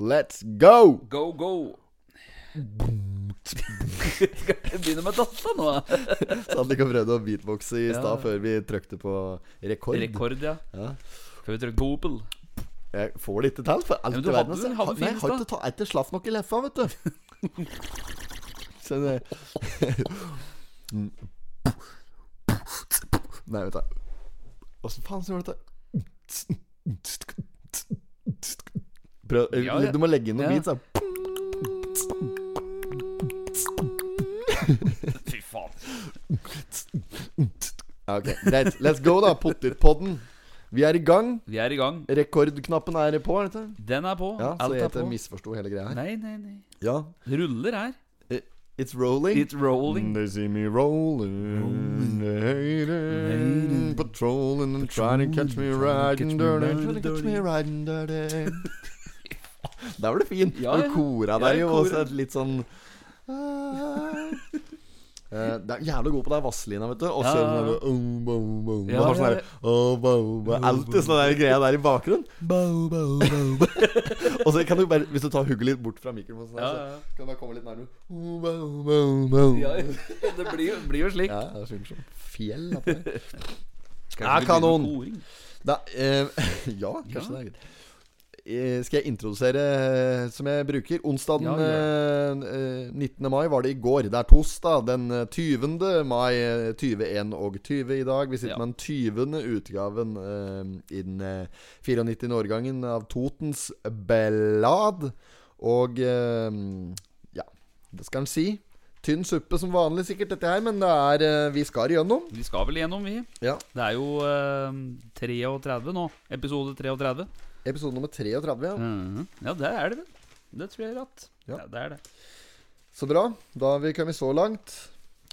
Let's go! Go, go! Skal vi begynne med data nå? Sandik ikke prøvd å beatboxe i Ja. før vi trykte på rekord. Rekord, ja. Ja. Før vi trykte på Opel. Jeg får det ikke til, for alt i verden Nei, jeg har ikke ta, etter slaff nok i leffa, vet du. Så det Nei, vet du. Åssen faen gjør du dette? Prøv, Ja, ja. Du må legge inn noen Ja. beats, da. Fy faen. Ok, Greit. Let's go, da. Pottitpodden. Vi er i gang. Vi er i gang. Rekordknappen er på. Er det? Den er på. Ja, så Alt jeg på. misforsto hele greia her. Nei, nei, nei. Ja. Ruller her. It's rolling. It's rolling. They see me rolling, hating, patrolling and trying to catch me riding dirty, trying to catch me riding dirty. Der var du fin. Ja, ja. kora der jo, også et litt sånn Uh, Det er jævlig god på deg Vazelina, vet du. Og så er det Det. Alltid sånn der greia der i bakgrunnen. Og så kan du bare Hvis du tar hugget litt bort fra mikrofonen, sånn, Ja, ja, så kan du bare komme litt nærmere. Ja, det blir, jo- blir jo slik. Ja, det synger som fjell. det- begynner kanon. Da, eh, ja, kanskje det er greit. Eh, skal jeg introdusere eh, som jeg bruker? Onsdagen Ja, eh, eh, 19. mai var det i går. Det er torsdag den eh, 20. mai eh, 2021 og 20 i dag. Vi sitter Ja. med den 20. utgaven eh, i den eh, 94. årgangen av Totens Bellad. Og eh, ja, det skal en si. Tynn suppe som vanlig, sikkert, dette her, men det er eh, Vi skal igjennom. Vi skal vel gjennom, vi. Ja. Det er jo eh, 33 nå. Episode 33. Episode nummer 33, ja. Mhm. Ja, det er det vel. Det tror jeg at Ja. ja. det er det. Så bra. Da har vi kommet så langt.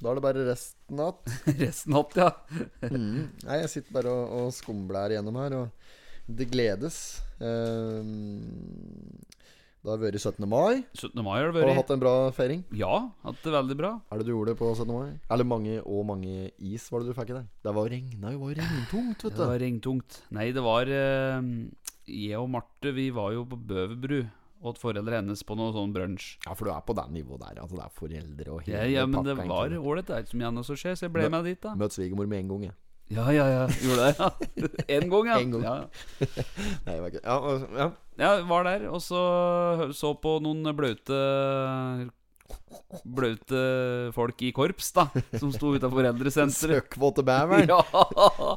Da er det bare resten igjen. Resten opp, ja. Mm. Nei, jeg sitter bare og, og skumblær gjennom her, og det gledes. Um, det har vært 17. mai. 17. mai har det Har du hatt en bra feiring? Ja, hatt det veldig bra. Er det du gjorde på 17. mai? Eller mange og mange is var det du fikk i deg? Det var regna jo, det var regntungt, vet du. Det var regntungt. Nei, det var eh, Jeg og Marte, vi var jo på Bøverbru åt foreldre hennes på noe sånn brunsj. Ja, for du er på det nivået der. Altså, det er foreldre og hele Ja, ja, men det var ålreit. Det er ikke så mye annet som skjer, så jeg ble Mø- med dit, da. Møtt svigermor med en gang, jeg. Ja, ja, ja. Gjorde det, ja. En gang, ja. En gang. ja. Nei, var ikke Ja, ja. Ja, var der, og så så på noen blaute Blaute folk i korps, da. Som sto utafor eldresenteret. Søkkvåte bæveren. Ja.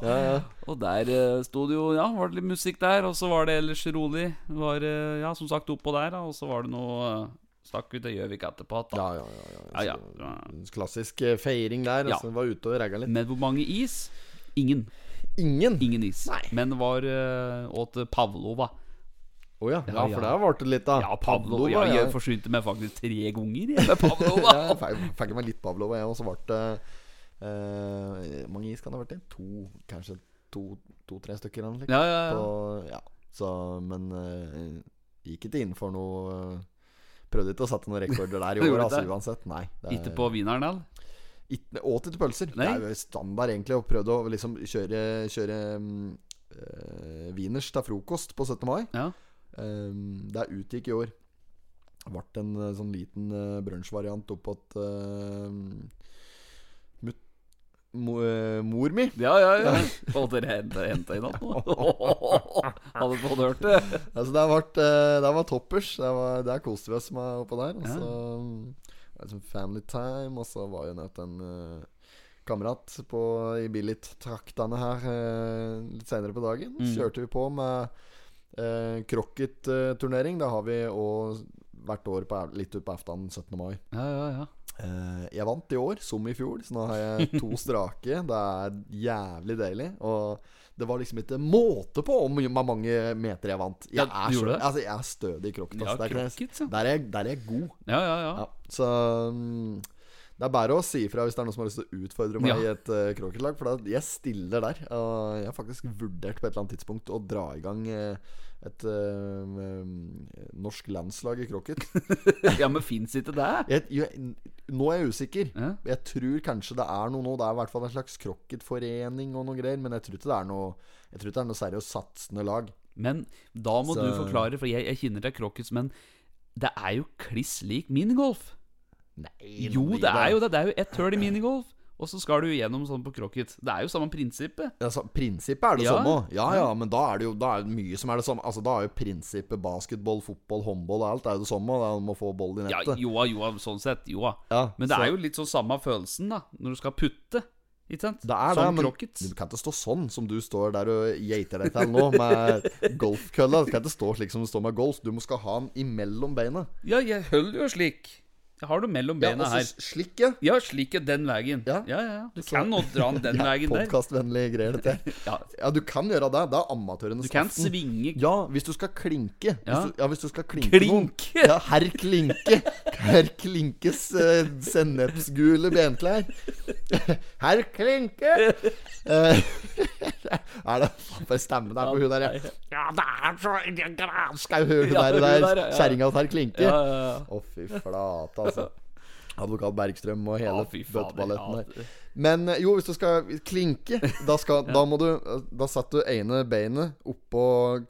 Ja, ja. Og der uh, sto det jo Ja, var det litt musikk der, og så var det ellers rolig. Var, uh, ja, som sagt, oppå der, da, og så var det noe uh, Stakk vi til Gjøvik etterpå. Da. Ja, ja, ja, ja. Ja, ja. Så, Klassisk feiring der. Ja. Altså, var ute og ragga litt. Men hvor mange is? Ingen. Ingen? Ingen is. Nei. Men var åt Pavlova. Å ja. ja. Ja, For der varte det litt, da. Ja, Pavlova. ja. Jeg forsynte meg faktisk tre ganger jeg, med Pavlova. Jeg fikk- meg litt Pavlova, jeg, og så ble det eh, mange is kan det ha vært? det? To, kanskje to-tre stykker? Eller ja, ja, ja. På- ja. Så, men uh, gikk ikke inn for noe uh, Prøvde ikke å sette noen rekorder der i år, altså, det? uansett. Nei. det er- Ikke på Wieneren, eller? Ikke, åt ikke pølser. Nei. Det er jo standard, egentlig, å prøve å liksom kjøre, kjøre mm, eh, wieners til frokost på 17. mai. Ja. Um, det utgikk i år. Ble en eh, sånn liten uh, brunsjvariant oppåt uh, mo, eh, mor mi. Ja, ja, ja. Og dere henta inn noe? Hadde fått hørt det? Altså, det, eh, det var toppers. Det var, der koste vi oss med oppå der. Og så ja. var liksom family time, og så var jo nødt en kamerat på, i Billit-traktene her litt senere på dagen. Mm. Kjørte vi på med uh, krokket-turnering. Det har vi òg hvert år på, litt utpå aften 17. mai. Ja, ja, ja. Eh, jeg vant i år, som i fjor, så nå har jeg to strake. Det er jævlig deilig. Og det var liksom ikke måte på om hvor mange meter jeg vant. Jeg er, så, altså, jeg er stødig i krokket. Ja, altså. der, krokket, ja. der, er der er jeg god. Ja, ja, ja. Ja, så mm, det er bare å si ifra hvis det er noen som har lyst til å utfordre meg Ja. i et uh, krokketlag. For da, jeg stiller der. Og jeg har faktisk vurdert på et eller annet tidspunkt å dra i gang uh, et eh, eh, norsk landslag i krokket. ja, men fins ikke det? Jeg, jeg, nå er jeg usikker. Ja. Jeg tror kanskje det er noe nå. Det er i hvert fall en slags krokketforening og noe greier. Men jeg tror ikke det er noe Jeg tror ikke det er noe seriøst satsende lag. Men da må Så- du forklare, for jeg, jeg kjenner til krokket men det er jo kliss lik minigolf. Nei, Jo, det er jo det. Det er jo ett høl i minigolf, og så skal du gjennom sånn på Crocket. Det er jo samme prinsippet. Altså, prinsippet er det Ja. samme. Ja, ja, men da er det jo da er det mye som er det samme. Altså, Da er jo prinsippet basketball, fotball, håndball og alt er jo det samme. Det er om å få ball i Ja, nettet. joa, joa, sånn sett. Joa. Ja, Men det så- er jo litt sånn samme følelsen, da, når du skal putte. Ikke sant? Det er det, Som men Crocket. du kan ikke stå sånn som du står der og geiter deg til nå, med golfkølla. Du kan ikke stå slik som du står med golf. Du må skal ha den imellom beina. Ja, jeg holder jo slik. Har du mellom Ja, bena her. så slik, ja. Ja, slik ja den veien. Ja. ja, ja. Du Du kan nå dra den den veien der. Podkastvennlige greier, dette. Ja. Ja, du kan gjøre det. Det er amatørenes Du kan aften. svinge Ja, hvis du skal klinke. Ja. Hvis du, ja, hvis du skal klinke noen. Klinke! Ja, herr Klinke. Herr Klinkes uh, sennepsgule benklær. Herr Klinke! Eh, er det for stemme der på hun der? Ja, det er så der, hun der der, kjerringa tar Klinke. Å, fy flate, altså. Advokat Bergstrøm og hele Ja, bøtteballetten ja. der. Men eh, jo, hvis du skal klinke, da, skal, da må du Da setter du ene beinet oppå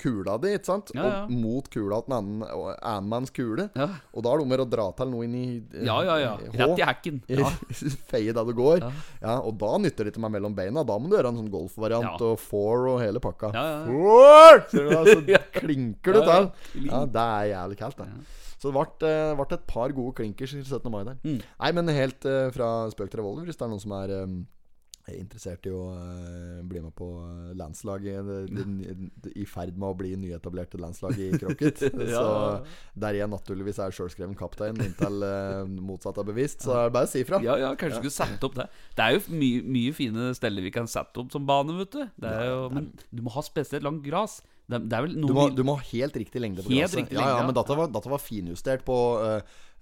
kula di, ikke sant? Ja, ja. Og mot kula til en annen manns kule. Ja. Og da er det om å dra til noe inn i eh, ja, ja, ja. Rett i hekken. Ja. Feie der du går. Ja. Ja. Og da nytter det ikke meg mellom beina. Da må du gjøre en sånn golfvariant Ja. og four og hele pakka. Ja, ja, ja. Four! Ser du da, så klinker du Ja, ja. til. Ja, det er jævlig kaldt, det. Så det ble, eh, et par gode klinkers i 17. mai der. Mm. Nei, men helt uh, fra spøk til revolver, hvis det er noen som er er interessert i å bli med på landslaget I ferd med å bli nyetablerte landslag i krokket. Ja. Så der jeg naturligvis er sjølskreven kaptein inntil uh, motsatt er bevisst. Så er det bare å si ifra. Ja, ja, kanskje du skulle sette opp det. Det er jo mye, mye fine steder vi kan sette opp som bane, vet du. Det jo, men du må ha spesielt langt gras. Det, det er vel noe Du må, du må ha helt riktig lengde på Helt riktig ja, ja, men data var, data var finjustert på uh,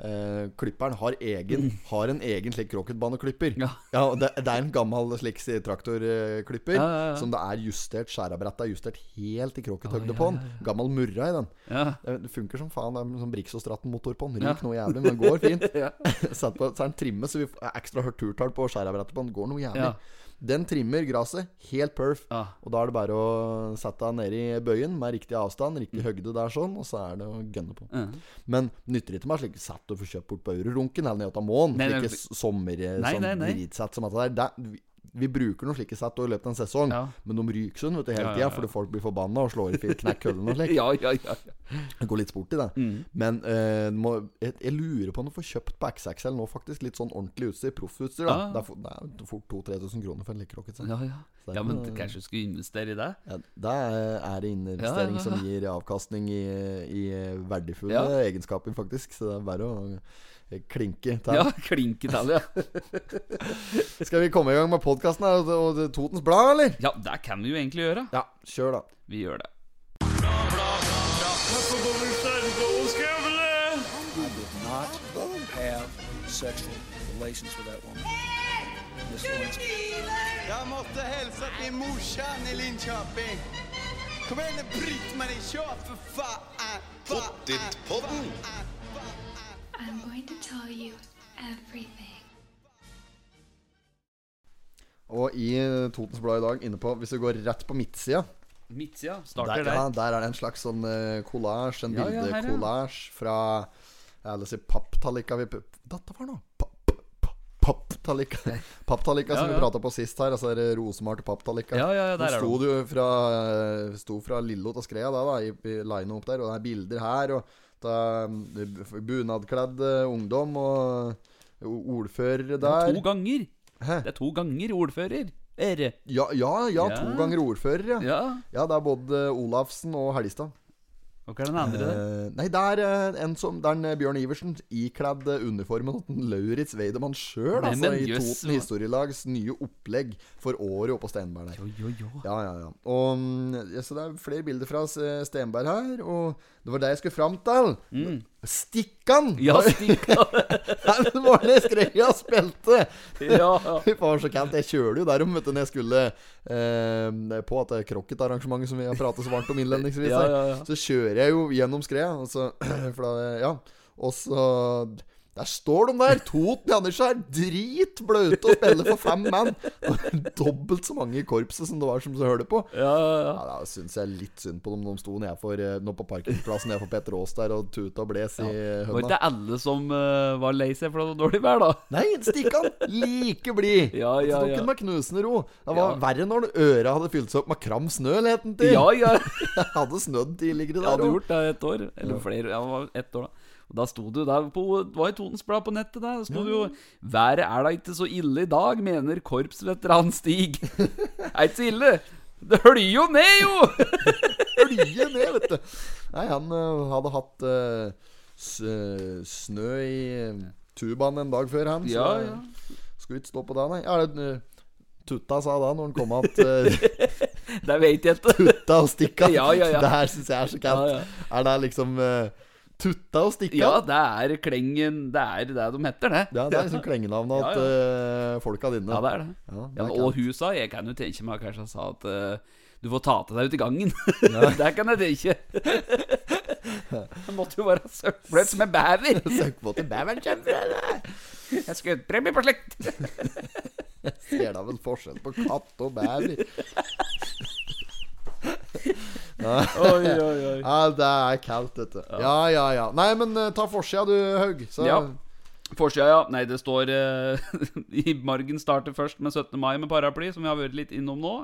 uh, Klipperen har, egen, har en egen slik krokketbaneklipper. Ja. ja det, det er en gammel slik traktorklipper Ja, ja, som det er justert Skjærabrettet er justert helt i krokkethøgde Å, ja, på den. Gammel murra i den. ja. Det funker som faen. Det er sånn Brixos-Stratten-motor på den. Ryker noe jævlig, men den går fint. Ja. På, så er den trimmet, så vi får ekstra hørt turtall på skjærabrettet på den. Går noe jævlig. Den trimmer gresset helt perf. Ja. Og da er det bare å sette deg nede i bøyen med riktig avstand, riktig Mm. høgde der sånn, og så er det å gønne på. Mm. Men nytter ikke meg slik sett og få kjøpt bort på Eurorunken eller ned til månen. Slike sommer Nei, sånn dritsett som dette der. Det, vi, bruker noen slike sett i løpet av en sesong, Ja. men de ryker sånn vet du, hele Ja, tida fordi folk blir forbanna og slår i knekk køllen og slik. ja, ja, ja, ja. Det går litt sport i det. Mm. Men eh, må, jeg, jeg lurer på om du får kjøpt på XXL nå, faktisk. Litt sånn ordentlig utstyr. Proffutstyr. da. Det er for- det er fort 2000-3000 kroner for en like rocket. Ja, ja. Er ja, men kanskje du skulle investere i det? Ja, det er det investering som gir avkastning i, i verdifulle egenskaper, faktisk. Så det er bare å klinke til. Ja, klinke til, ja. Skal vi komme i gang med podkasten og, og Totens Blad, eller? Ja, det kan vi jo egentlig gjøre. Ja, kjør, da. Vi gjør det. Jeg måtte hilse til morsan i Linköping. Kom igen bryt meg ikke, for faen! Pottitpodden. I'm going to tell you everything. Og i eh, Totens Blad i dag, inne på Hvis vi går rett på midtsida Midtsida der, der. ja, der. der er det en slags sånn uh, collage, en Ja, ja, ja. fra Jeg vil si papptallika vi Dette var noe Papp- papp- Papptallika Papptallika som Ja, vi ja. prata på sist her, altså det rosemalte papptallika. Ja, ja, ja, der sto er sto de. du fra, eh, sto fra Lillo til Skrea da, da i, i line opp der, og det er bilder her, og er bunadkledd eh, ungdom og ordfører er der. to ganger. Hæ? Det er to ganger ordfører. Ja, ja, ja, to ganger ordfører, ja. Ja. Ja, det er både Olafsen og Helgestad. Og hva er den andre der? Eh, nei, det er uh, en som Det er en, eh, Bjørn Iversen ikledd eh, uniformen til Lauritz Weidemann sjøl, altså, i Toten historielags nye opplegg for året oppe på Stenberg der. Jo, jo, jo. Ja, ja, ja. Og, mm, ja, så det er flere bilder fra Stenberg her, og det var det jeg skulle fram til. Stikkan! Ja, Stikkan. det var det Skreia spilte! ja, ja. Faen, så kaldt. Jeg kjøler jo derom vet du, når jeg skulle eh, på at det krokketarrangementet som vi har pratet så varmt om innledningsvis. Ja, ja, ja. Så kjører jeg jo gjennom Skreia. og så For da, ja. Og så Der står de der. Toten i Andersen er dritbløte og spiller for fem mann. Dobbelt så mange i korpset som det var som du hørte på. Ja, ja, ja. Ja, Da syns jeg litt synd på dem. De sto nede, for, nå på parkeringsplassen nedfor Petter Aas der og tuta og bles i Det var høna. ikke alle som uh, var lei seg for det var dårlig vær, da. Nei, Stikkan! Like blid! Ja, ja, ja. med knusende ro. Det var Ja. verre når øra hadde fylt seg opp med kram snø, het den til. Ja, ja. Det hadde snødd tidligere der hadde gjort det et år. Eller flere. Ja, det var ett år, da. Og da sto det der på, Det var i Totens Blad på nettet. da sto det jo 'Været er da ikke så ille i dag', mener korpsveteran Stig. er ikke så ille. Det høljer jo ned, jo! høljer ned, vet du. Nei, han uh, hadde hatt uh, snø i tubaen en dag før, han. Så Ja, ja. skulle ikke stå på det, nei. Ja, det, Uh, Tutta sa da, når han kom att Det vet jeg ikke. Tutta og Stikka. Ja, ja, ja. Det her syns jeg er så kaldt. Ja, ja. Er det liksom øh, Tutta og Stikka? Ja, det er klengen Det er det de heter, det. Ja, det er liksom klengenavnet Ja, ja. øh, folka dine. Ja, det er det. Ja, det er og hun sa Jeg kan jo tenke meg kanskje sa at uh, du får ta til deg ut i gangen. det kan jeg tenke. Det måtte jo være søkkbløt som en bever. Søk på til beveren kommer fra. Jeg skal ut premie på slikt. Ser da vel forskjell på katt og bever. Oi, oi, oi. Ja, det er kaldt, dette. Ja, ja, ja. Nei, men uh, ta forsida, du, Haug. Så Ja. Forsida, ja. Nei, det står uh, I margen starter først med 17. mai med paraply, som vi har vært litt innom nå.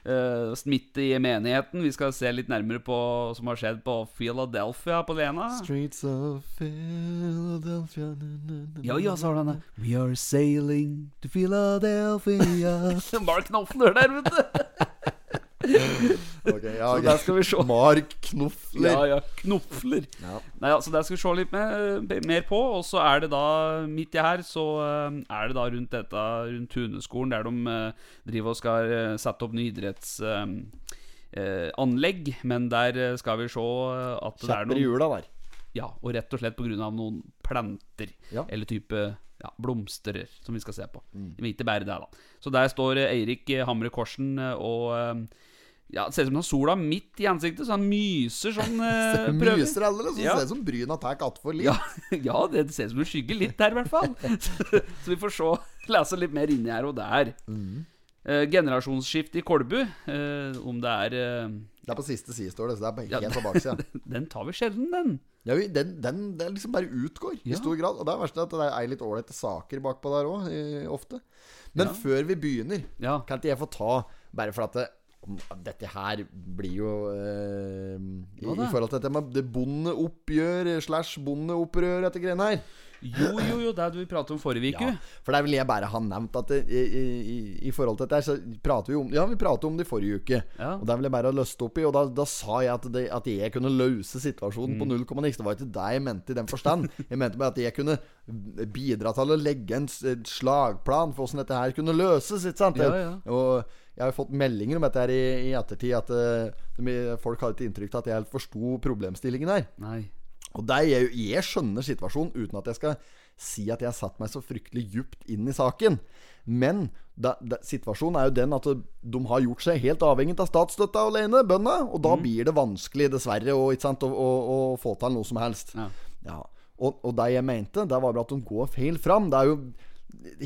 Uh, Smitte i menigheten. Vi skal se litt nærmere på som har skjedd på Philadelphia på Lena. Streets of Philadelphia. Ja, ja, sa han. We are sailing to Philadelphia. Mark Knopfler der, vet du. Ok, ja, Så der skal vi se. Mark Knofler. Ja, ja. Knofler. Ja. Nei, altså Der skal vi se litt mer, mer på. Og så er det da midt i her Så eh, er det da rundt dette Rundt Tuneskolen, der de uh, driver og skal uh, sette opp ny idrettsanlegg. anlegg men der skal vi se at det er noen hjula der. Ja, og rett og slett pga. noen planter. Ja. Eller type ja, blomster som vi skal se på. Mm. Men Ikke bare det, da. Så der står Eirik Hamre Korsen og ja, Det ser ut som han har sola midt i ansiktet, så han myser sånn. eh, prøver. Myser allerede, så Ja. ser det ut som bryna tar attfor litt. Ja, ja, det ser ut som det skygger litt der, i hvert fall. Så vi får se, lese litt mer inni her og der. Mm. Eh, generasjonsskifte i Kolbu. eh, om det er eh, Det er på siste side, står det. Så det er helt Ja. på baksida. Den tar vi sjelden, den. Ja, vi- den, den, den liksom bare utgår i stor grad. Og det er verst at det er litt ålreite saker bakpå der òg, ofte. Men før vi begynner, Ja. kan ikke jeg få ta Bare for at det, dette her blir jo eh, i, I forhold til dette med det bondeoppgjør slash bondeopprør, dette greiene her. Jo, jo, jo, det er det vi pratet om forrige uke. Ja, for der vil jeg bare ha nevnt at det, i, i, i- i forhold til dette her, så prater vi om Ja, vi pratet om det i forrige uke. Ja. Og der vil jeg bare ha løst opp i. Og da, da sa jeg at, det, at jeg kunne løse situasjonen Mm. på null komma niks. Det var ikke det jeg mente i den forstand. Jeg mente bare at jeg kunne bidra til å legge en slagplan for hvordan dette her kunne løses. Ikke sant? Ja, ja. Og jeg har jo fått meldinger om dette her i, i ettertid. At uh, folk har et inntrykk av at jeg helt forsto problemstillingen her. Nei. Og der jeg, jeg skjønner situasjonen uten at jeg skal si at jeg har satt meg så fryktelig djupt inn i saken. Men da, da, situasjonen er jo den at de har gjort seg helt avhengig av statsstøtta alene, bøndene. Og da blir det vanskelig, dessverre, å, å, å, å få til noe som helst. Ja. Ja. Og, og det jeg mente, det var bare at de går feil fram. Det er jo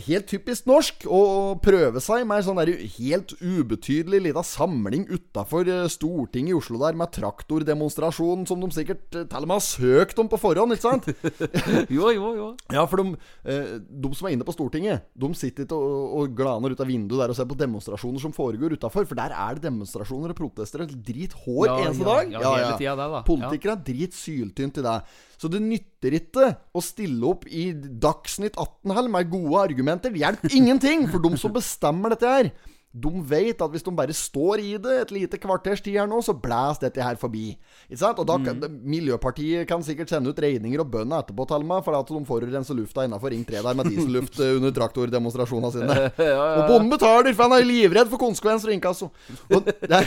helt typisk norsk å prøve seg med en sånn der helt ubetydelig lita samling utafor Stortinget i Oslo der med traktordemonstrasjon som de sikkert eh, til og med har søkt om på forhånd, ikke sant? Jo, jo, jo. Ja, for de, eh, de som er inne på Stortinget, de sitter ikke og, og glaner ut av vinduet der og ser på demonstrasjoner som foregår utafor, for der er det demonstrasjoner og protester og drit hår Ja, eneste ja, dag. ja, hele tida det, da. Politikere er drit syltynt i det. Så det nytter ikke å stille opp i Dagsnytt 18 med gode argumenter. Det hjelper ingenting for de som bestemmer dette her. De vet at hvis de bare står i det et lite kvarters tid her nå, så blæs dette her forbi. Ikke sant? Og da kan, Mm. Miljøpartiet kan sikkert sende ut regninger og bønner etterpå, Thelma, for at de forurenser lufta innafor Ring 3 der med dieselluft eh, under traktordemonstrasjonene sine. Og bonden betaler, for han er livredd for konsekvenser og inkasso. Og det, er,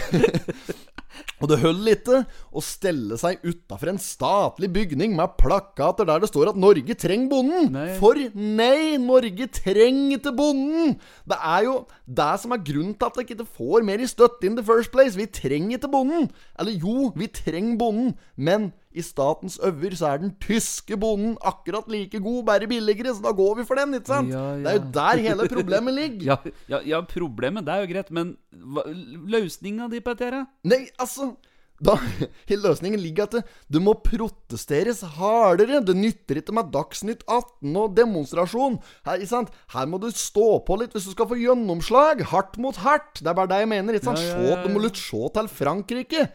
og det holder ikke å stelle seg utafor en statlig bygning med plakater der det står at 'Norge trenger bonden'. Nei. For nei, Norge trenger ikke bonden! Det er jo det som er grunnen til at dere ikke får mer i støtte in the first place. Vi trenger ikke bonden. Eller jo, vi trenger bonden, men i statens øver så er den tyske bonden akkurat like god, bare billigere, så da går vi for den, ikke sant? Ja, ja. Det er jo der hele problemet ligger. Ja, ja, ja, problemet, det er jo greit, men løsninga di her? Nei, altså da, løsningen ligger at det, det må protesteres hardere. Det nytter ikke med Dagsnytt 18 og demonstrasjon. Her? Her må du stå på litt hvis du skal få gjennomslag. Hardt mot hardt. Det er bare det jeg mener. Ikke sant? Ja, ja, ja, Du må litt se til Frankrike.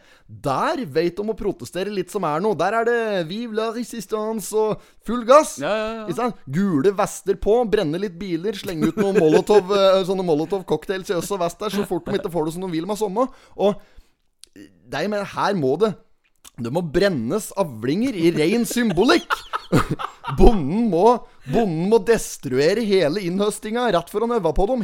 Der vet de å protestere litt som er noe. Der er det Vive la resistance og full gass. Ja, ja, ja. Ikke sant? Gule vester på, brenne litt biler, slenge ut noen molotov, eh, sånne molotov-cocktails i øst og vest der, så fort de ikke får det som de vil med samme. Og det men her må det Det må brennes avlinger i ren symbolikk. Bonden må, bonden må destruere hele innhøstinga rett for å øve på dem.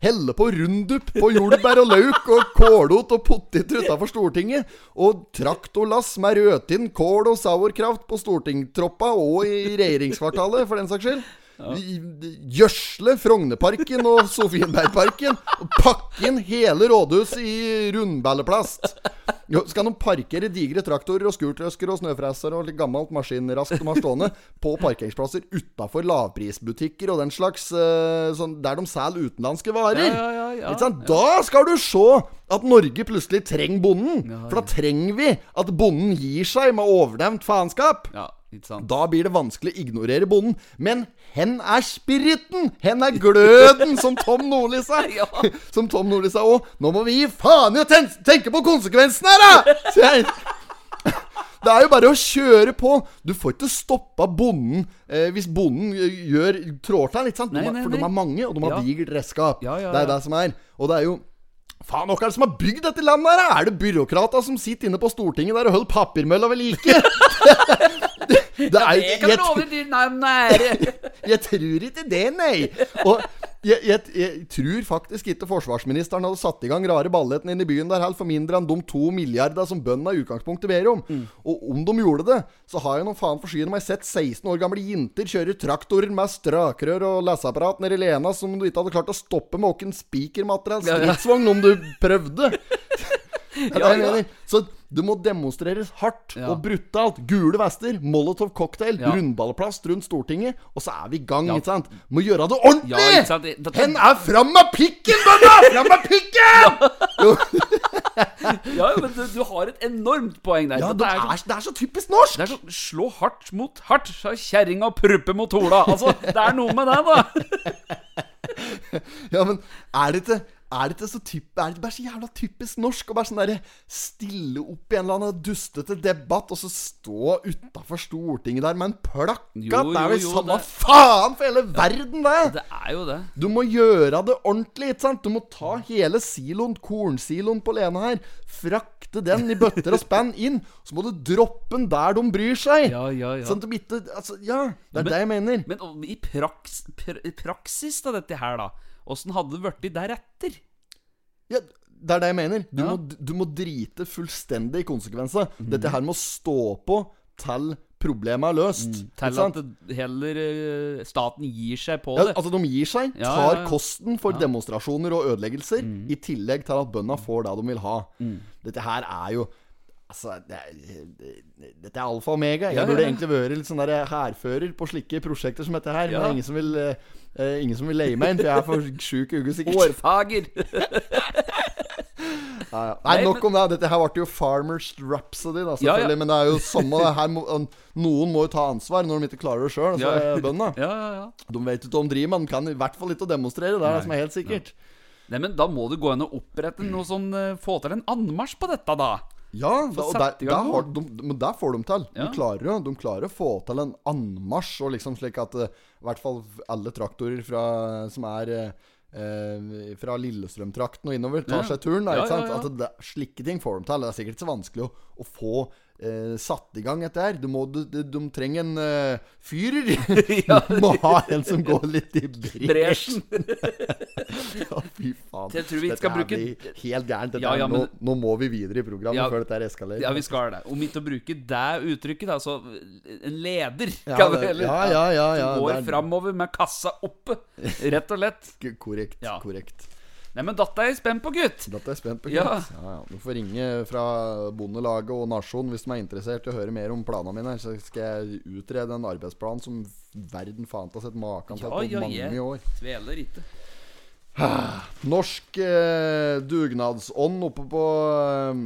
Helle på rundup på jordbær og løk og kålot og poteter utafor Stortinget. Og traktorlass med rødtinn, kål og sauerkraft på stortingtroppa og i regjeringskvartalet, for den saks skyld. Gjødsle Frognerparken og Sofienbergparken. Og pakke inn hele rådhuset i rundballeplast. Skal de parkere digre traktorer og skurtrøsker og snøfresere og litt gammelt maskinrask de har stående på parkeringsplasser utafor lavprisbutikker og den slags eh, sånn, der de selger utenlandske varer. Ja, ja, ja? Da skal du se at Norge plutselig trenger bonden. For da trenger vi at bonden gir seg med overnevnt faenskap. Ja? Da blir det vanskelig å ignorere bonden. Men hen er spiriten! Hen er gløden, som Tom Nordli sa. Ja. Som Tom Nordli sa òg. Nå må vi gi faen i å ten tenke på konsekvensene her, da! Jeg. Det er jo bare å kjøre på. Du får ikke stoppa bonden eh, hvis bonden eh, gjør trår til. Ikke sant? De Nei, nei, For de er mange, og de har Ja. digert redskap. Ja, ja, Det er det som er. Og det er jo Faen, hvem er det som har bygd dette landet her? Er det byråkrater som sitter inne på Stortinget der og holder papirmølla ved like? det, det er, Jeg kan love ditt navn nei jeg tror ikke det, nei. Og jeg, jeg, jeg tror faktisk ikke forsvarsministeren hadde satt i gang rare balletten inne i byen der helt for mindre enn de to milliarder som bøndene i utgangspunktet ber om. Og om de gjorde det, så har jeg noen faen for skyen meg sett 16 år gamle jenter kjøre traktorer med strakrør og leseapparat nedi Lena som du ikke hadde klart å stoppe med åkken spikermateriell Ja, ja. stridsvogn om du prøvde. Det det jeg Ja, ja. Så det må demonstreres hardt Ja. og brutalt. Gule vester, Molotov cocktail, Ja. rundballplast rundt Stortinget, og så er vi i gang, Ja. ikke sant? Må gjøre det ordentlig! Ja, ikke sant? Det- Hen er fram med pikken, bønna! Fram med pikken! Ja, men du, du har et enormt poeng der. ja, det er, er, det er så typisk norsk! det er så, slå hardt mot hardt, sa kjerringa pruppe mot hola. Altså, det er noe med det, da. Ja, men er det ikke er det ikke så typ, Er det bare så jævla typisk norsk å bare sånn derre stille opp i en eller annen dustete debatt, og så stå utafor Stortinget der med en plakat? Jo, det er jo, jo samme det- faen for hele verden, det! Det er jo det. Du må gjøre det ordentlig, ikke sant? Du må ta hele siloen, kornsiloen på Lena her, frakte den i bøtter og spann inn, så må du droppe den der de bryr seg. Ja, ja, ja. Sånn at de ikke Altså, ja, det er Men- det jeg mener. Men i praks, pr praksis da, dette her, da Åssen hadde det blitt deretter? Ja, det er det jeg mener. Du, Ja. må, du må drite fullstendig i konsekvenser. Mm. Dette her må stå på til problemet er løst. Mm, Til at heller eh, staten gir seg på Ja, det. altså De gir seg, Ja, tar kosten for. Mm. demonstrasjoner og ødeleggelser, i tillegg til at bøndene får det de vil ha. Dette her er jo Altså, det er, det- dette er alfa og omega. Jeg Ja, burde ja. egentlig vært litt sånn der hærfører på slike prosjekter som dette her. Men det er ingen som vil eh, eh, Ingen som vil leie meg inn, for jeg er for sjuk uke sikkert. Hårfager! Nei, Nei, nok om det. Dette her ble jo Farmers Rhapsody, da, selvfølgelig. Men det er jo samme det her Noen må jo ta ansvar når de ikke klarer det sjøl. Altså, bøndene. Ja, ja, ja. De vet ikke hva de driver med. De kan i hvert fall ikke demonstrere. Det er det som er helt sikkert. Nei, men Da må du gå inn og opprette noe sånn eh, Få til en anmarsj på dette, da. Ja, da, og der, der, har, de, men der får de til. Ja. De, klarer, de klarer å få til en anmarsj, og liksom slik at eh, i hvert fall alle traktorer fra, som er eh, fra Lillestrøm-trakten og innover, tar Ja. seg turen. Ikke ja. At det, slike ting får de til. Det er sikkert ikke så vanskelig å, å få eh, satt i gang dette her. Du må, du, de, de trenger en uh, fyrer. Du må ha en som går litt i bresjen. Ja, fy faen. Jeg tror vi Dette skal bruke- helt gærent. Ja, ja, men- nå, nå må vi videre i programmet Ja. før dette eskalerer. Ja, vi skal det. Om ikke å bruke det uttrykket, da, så en leder Ja, kan det- heller ja, ja, ja, Som går det er- framover med kassa oppe, rett og lett. Korrekt. Korrekt Nei, men dette er spent på, gutt. Datta er spent på. Ja. Kent. Ja, ja. Du får ringe fra Bondelaget og Nasjonen hvis de er interessert i å høre mer om planene mine. Så skal jeg utrede en arbeidsplan som verden faen har sett maken til Ja, på ja, mange jeg år. tveler ikke. Norsk eh, dugnadsånd oppe på eh,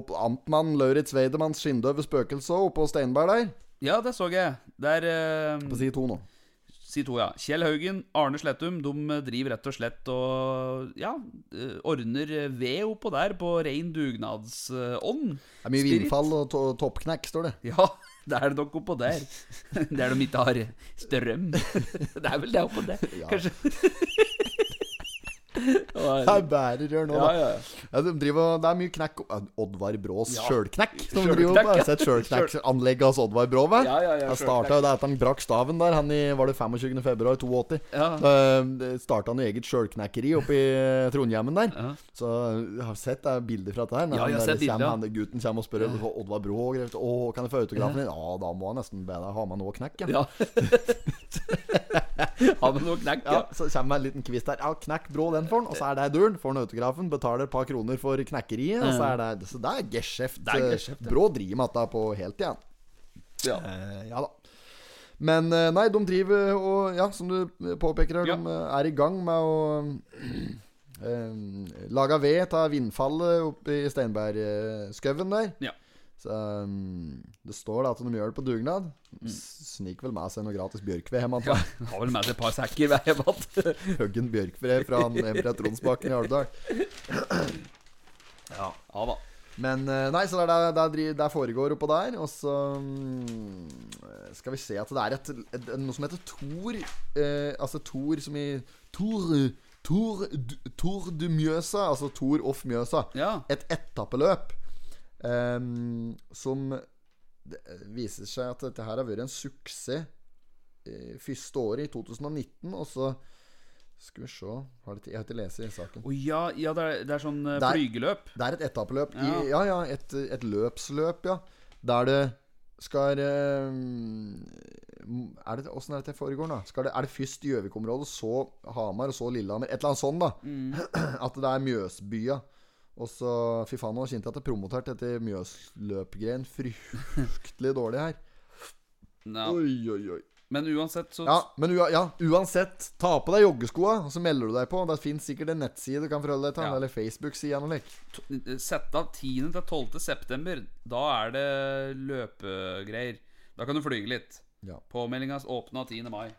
opp Amtmann Lauritz Weidemanns skinndøve spøkelse oppe på Steinberg der. Ja, det så jeg. Det er eh, På side to nå. Si to, ja. Kjell Haugen, Arne Slettum, de driver rett og slett og ja, eh, ordner ved oppå der på rein dugnadsånd. Det er mye Spirit. vindfall og to toppknekk, står det. Ja, det er det nok oppå der. Der de ikke har strøm. Det er vel det oppå der, Ja. kanskje. Det er bærerør nå, da. ja. Ja, de driver, det er mye knekk Oddvar Brås Ja. sjølknekk. Som Sjølknekk, driver på. Har ja. du sett sjølknekkanlegget hans Oddvar Brå? vel? Ja, ja, ja, Han starta jo det etter han brakk staven der. Han i, var det 25. februar 82. Ja. Da starta han jo eget sjølknekkeri oppe i Trondhjemmen der. Ja. Så jeg har sett det er bilder fra dette her. Ja, jeg har sett bilder, kommer, gutten kommer og spør om Oddvar Brå og greier. Å, kan jeg få autografen din? Ja, da må han nesten be deg ha med noe knekk. Ja. Ja. med noe knekk, Ja, ja? Så kommer en liten kvist der. Ja, knekk Brå den for den, Og så er det duren. Får han autografen, betaler et par kroner for knekkeriet. Og så er det Så det er geskjeft. Geskjeft. Brå driver med dette på heltid, han. Ja. Uh, ja da. Men eh, nei, de driver og Ja, som du påpeker her, Ja. de eh, er i gang med å eh, lage ved av vindfallet oppe i Steinbergskauen der. Ja. Så um, Det står da at de gjør det på dugnad. Mm. Sniker vel med seg noe gratis bjørkved hjem. jeg. Har vel med seg et par sekker hver hjemme. Høggen Bjørkved fra Emre en Tronsbakken i Alvdal. Ja. ja da. Men eh, nei, så det det, der, det foregår oppå der. Og så mm, skal vi se at det er et, et, noe som heter Tor. Eh, altså Tor som i Tor Tor, Tor du Mjøsa. Altså Tor off Mjøsa. Ja. Et etappeløp ehm, som det viser seg at dette her har vært en suksess eh, første året, i 2019. Og så skal vi se har det, Jeg har ikke lest i saken. Oh, ja, ja det, er, det er sånn eh, Der- flygeløp. Det er et etappeløp. I, Ja. ja, ja, et, et løpsløp, ja. Der det skal eh, er det, Åssen er det det foregår, da? Skal det, er det først Gjøvik-området, så Hamar, og så Lillehammer? Et eller annet sånt, da. Mm. At det er Mjøsbya. Og så Fy faen, nå kjente jeg at det er promotert dette Mjøsløpgreien fryktelig dårlig her. Ja. Oi, oi, oi. Men uansett så Ja, men ja, uansett, ta på deg joggeskoa, og så melder du deg på. Det fins sikkert en nettside du kan forholde deg til, Ja. eller Facebook-side. eller lik. t- Sett av 10. til 12. september. Da er det løpegreier. Da kan du flyge litt. Ja. Påmeldinga åpna 10. mai.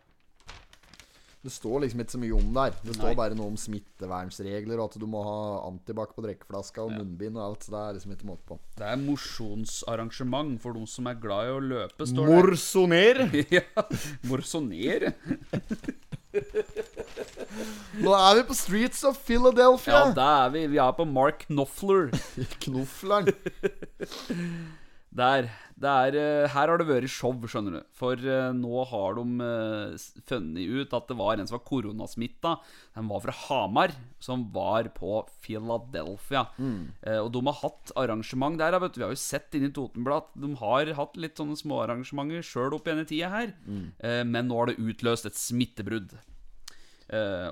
Det står liksom ikke så mye om der. Det står Nei. bare noe om smittevernsregler, og at du må ha antibac på drikkeflaska og Ja. munnbind og alt. Så det er liksom ikke måte på. Det er mosjonsarrangement for de som er glad i å løpe, står det. Morsonere! ja. Morsonere? Nå er vi på Streets of Philadelphia! Ja, det er vi. Vi er på Mark Knopfler. Knofleren. Der. Det er, eh, her har det vært show, skjønner du. For eh, nå har de eh, funnet ut at det var en som var koronasmitta. Den var fra Hamar, som var på Philadelphia. Mm. og de har hatt arrangement der. Vet du. Vi har jo sett inn i Totenblad at de har hatt litt sånne småarrangementer sjøl opp igjen i tida her. Mm. men nå har det utløst et smittebrudd.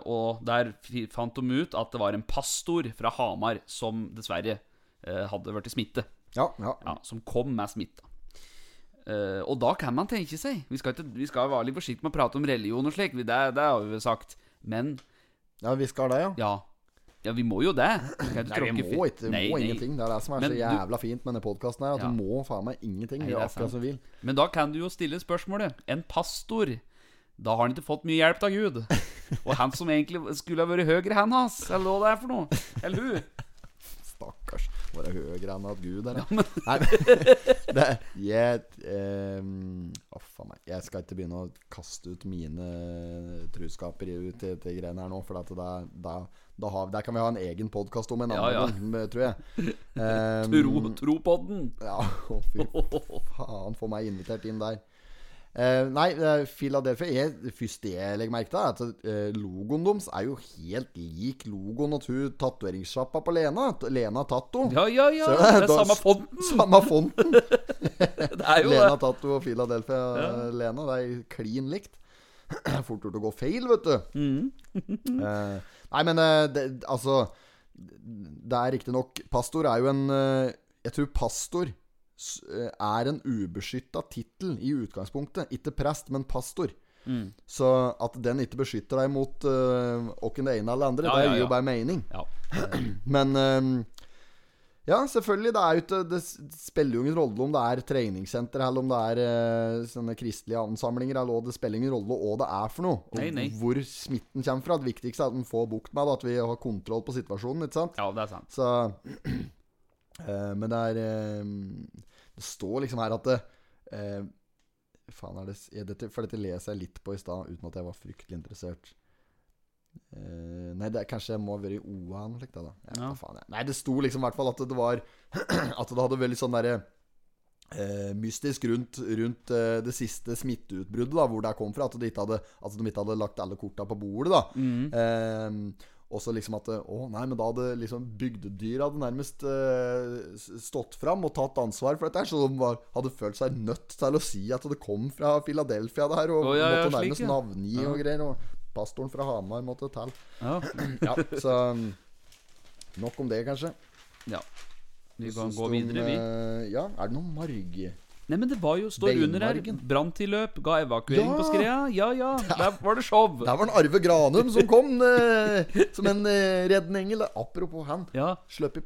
Og der fant de ut at det var en pastor fra Hamar som dessverre hadde vært i smitte. Ja, ja. Ja, som kom med smitta. Uh, og da kan man tenke seg Vi skal, ikke, vi skal være litt forsiktige med å prate om religion og slik, det, det har vi sagt. Men ja vi skal det, ja. ja. Ja, vi må jo det. Vi Nei, vi må ikke. Vi Nei, må nei. ingenting. Det er det som er Men så du- jævla fint med denne podkasten her. At Ja. du må faen meg ingenting. Nei, akkurat som vil. Men da kan du jo stille spørsmålet En pastor Da har han ikke fått mye hjelp av Gud. Og han som egentlig skulle ha vært høyre hand hans, eller hva det er for noe. Eller hun. Stakkars. Være høyere enn at Gud er. Ja, Nei, det, jeg um, oh, faen meg. Jeg skal ikke begynne å kaste ut mine truskaper ut til, til greiene her nå. For da, da, da har, der kan vi ha en egen podkast om en annen Ja, ja. tror jeg. Um, Tro, tropodden. Ja, å, fy faen. Få meg invitert inn der. Eh, nei, eh, Philadelphia er, Det første jeg legger merke til, at eh, logoen deres er jo helt lik logoen til tatoveringssjappa på Lena. Lena Tatto. Ja, ja, ja. Så, Det er da- samme fonten. Samme fonten. Det er jo Lena det. Tatto og Philadelphia ja. Lena. Det er klin likt. fort gjort å gå feil, vet du. Eh, nei, men det, altså Det er riktignok Pastor er jo en Jeg tror pastor er en ubeskytta tittel i utgangspunktet. Ikke prest, men pastor. Så at den ikke beskytter deg mot uh, det ene eller andre, Ja, det ja, gir ja. jo bare mening. Ja. Men um, ja, selvfølgelig. Det, jo ikke, det spiller jo ingen rolle om det er treningssenter eller om det er uh, sånne kristelige ansamlinger. Eller, det spiller ingen rolle hva det er for noe. Og Nei, nei. hvor smitten kommer fra. Det viktigste er at man får bukt med det, at vi har kontroll på situasjonen. Ikke sant? ja, det er sant. Så uh, Men det er eh, Det står liksom her at det eh, Faen er det dette, For dette leser jeg litt på i stad, uten at jeg var fryktelig interessert. Eh, nei, det er, kanskje jeg må ha vært i OA eller noe da, da. Jeg Ja. faen. Nei, det sto liksom i hvert fall at det var At det hadde veldig sånn derre eh, mystisk rundt, rundt eh, det siste smitteutbruddet, da, hvor det kom fra. At, de ikke hadde, at de ikke hadde lagt alle korta på bordet. da eh, Og så liksom at Å, nei, men da hadde liksom bygdedyr hadde nærmest uh, stått fram og tatt ansvar for dette. Så de var, hadde følt seg nødt til å si at det kom fra Philadelphia, det her. Og oh, ja, ja, måtte slik, nærmest ja. navngi og greier. Og pastoren fra Hamar måtte til. Ja. Ja, så Nok om det, kanskje. ja. Vi kan gå videre, vi. Uh, ja, er det noe marg? Nei, men det var jo står under her. Branntilløp, ga evakuering Ja! på skreia. Ja, ja, der var det show. Der var det Arve Granum som kom eh, som en eh, reddende engel. Apropos han. Ja. Sløp i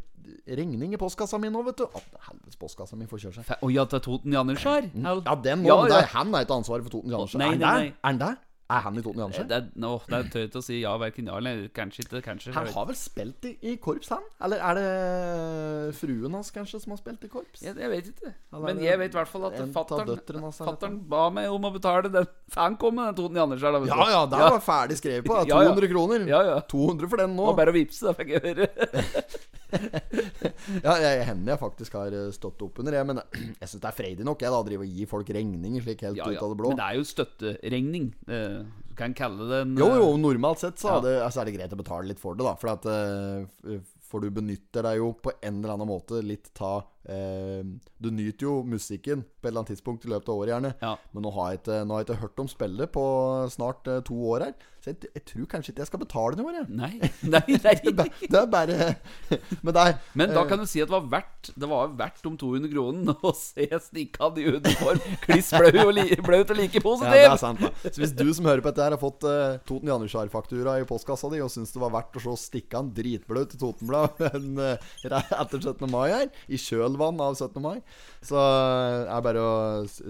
regning i postkassa mi nå, vet du. Helvetes postkassa mi får kjøre seg. Å ja, til Toten Jannerskjær? Ja, den må Ja, ja. er, Han er ikke ansvaret for Toten Janskjær. Er han der? Er han der? Er han i Toten Andersen? Det er, nå, det er tøyt å si ja, verken ja eller kanskje ikke. Kanskje. Han har vel spilt i, i korps, han? Eller er det fruen hans kanskje som har spilt i korps? jeg, jeg vet ikke. Eller Men jeg vet i hvert fall at fattern ba meg om å betale den han kom med den Toten Jannerskjær, da. Ja, ja, Det var ferdig skrevet på. Ja, ja. 200 kroner. Ja, ja. 200 for den nå. Det var bare å vippse, da fikk jeg høre. Ja, jeg, hender jeg faktisk har eh, stått opp under, jeg. Men jeg syns det er freidig nok, jeg, da. Drive og gi folk regninger slik helt Ja, ut av det blå. Men det er jo støtteregning. Eh, Du kan kalle det en Jo, jo, eh, normalt sett så, Ja. er det, altså, er det greit å betale litt for det, da. For at For du benytter deg jo på en eller annen måte litt ta eh, Du nyter jo musikken på et eller annet tidspunkt i løpet av året, gjerne. Ja. Men nå har jeg ikke, nå har jeg ikke hørt om spillet på snart eh, to år her. Så jeg, jeg tror kanskje ikke jeg skal betale noe, jeg. Nei, nei, nei. Det er er bare Men er Men da eh, kan du si at det var verdt Det var verdt om 200 kroner å se Stikkad i uniform. Kliss blaut og, li, og like Ja, det er sant da Så hvis du som hører på dette her Har fått eh, Toten Janitsjar-faktura i postkassa di Og synes det var verdt å se Stikkan dritblaut i Totenblad en, uh, Etter 17. mai her I kjølvann av 17. mai Så er er bare å s-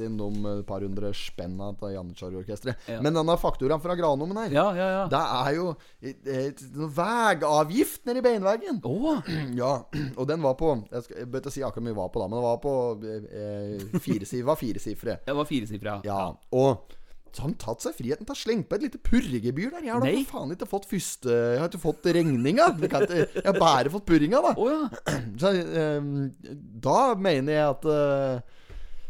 inn de et par hundre spenna Til Janitsjar-orkestret Ja. Men denne fakturaen fra Granommen her Ja, ja, ja. Det er jo veiavgift nedi beinveggen Å, ja, og den var på Jeg, skal, jeg bør ikke si akkurat hvor mye var på da Men det var på eh, eh, fire, var fire sifre det var firesifra. ja, og så har han tatt seg friheten til å slenge på et lite purregebyr der. Jeg har da for faen ikke fått første Jeg har ikke fått regninga. Jeg, har bare fått purringa, da. Oh, ja. Så, um, da mener jeg at eh,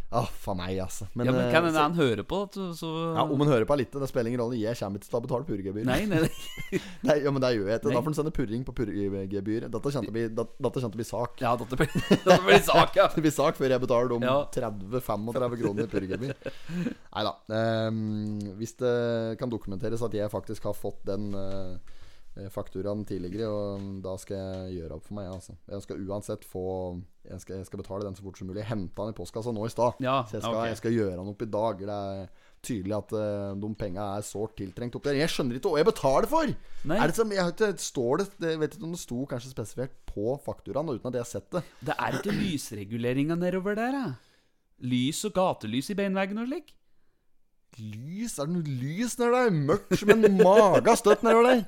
Ah, faen meg, altså. Men, ja. Men eh, kan hende han hører på, så, så ja, om han hører på litt, det spiller ingen rolle. Jeg kommer ikke til å betale purregebyr. Nei, nei, nei. Nei, ja, men det gjør jeg ikke. Da får han sende purring på purregebyr. Dette kommer til å bli, sak. Ja, dette blir, dette blir sak, ja. Det blir sak før jeg betaler om Ja. 30-35 kroner i purregebyr. Nei da. hvis det kan dokumenteres at jeg faktisk har fått den eh, fakturaen tidligere, og da skal jeg gjøre opp for meg. Altså. Jeg skal uansett få jeg skal, jeg skal betale den så fort som mulig. Jeg henta den i postkassa nå i stad. Ja, så jeg skal, okay. jeg skal gjøre den opp i dag. Det er tydelig at uh, de penga er sårt tiltrengt opp der. Jeg skjønner ikke hva jeg betaler for! Nei. Er det som, jeg ikke, står det Jeg vet ikke om det sto kanskje spesifikt på fakturaen, uten at jeg har sett det. Det er ikke lysreguleringa nedover der, da? Lys og gatelys i beinveggen og slik? Lys? Er det noe lys nedi der? Mørkt som en maga støtt nedover der.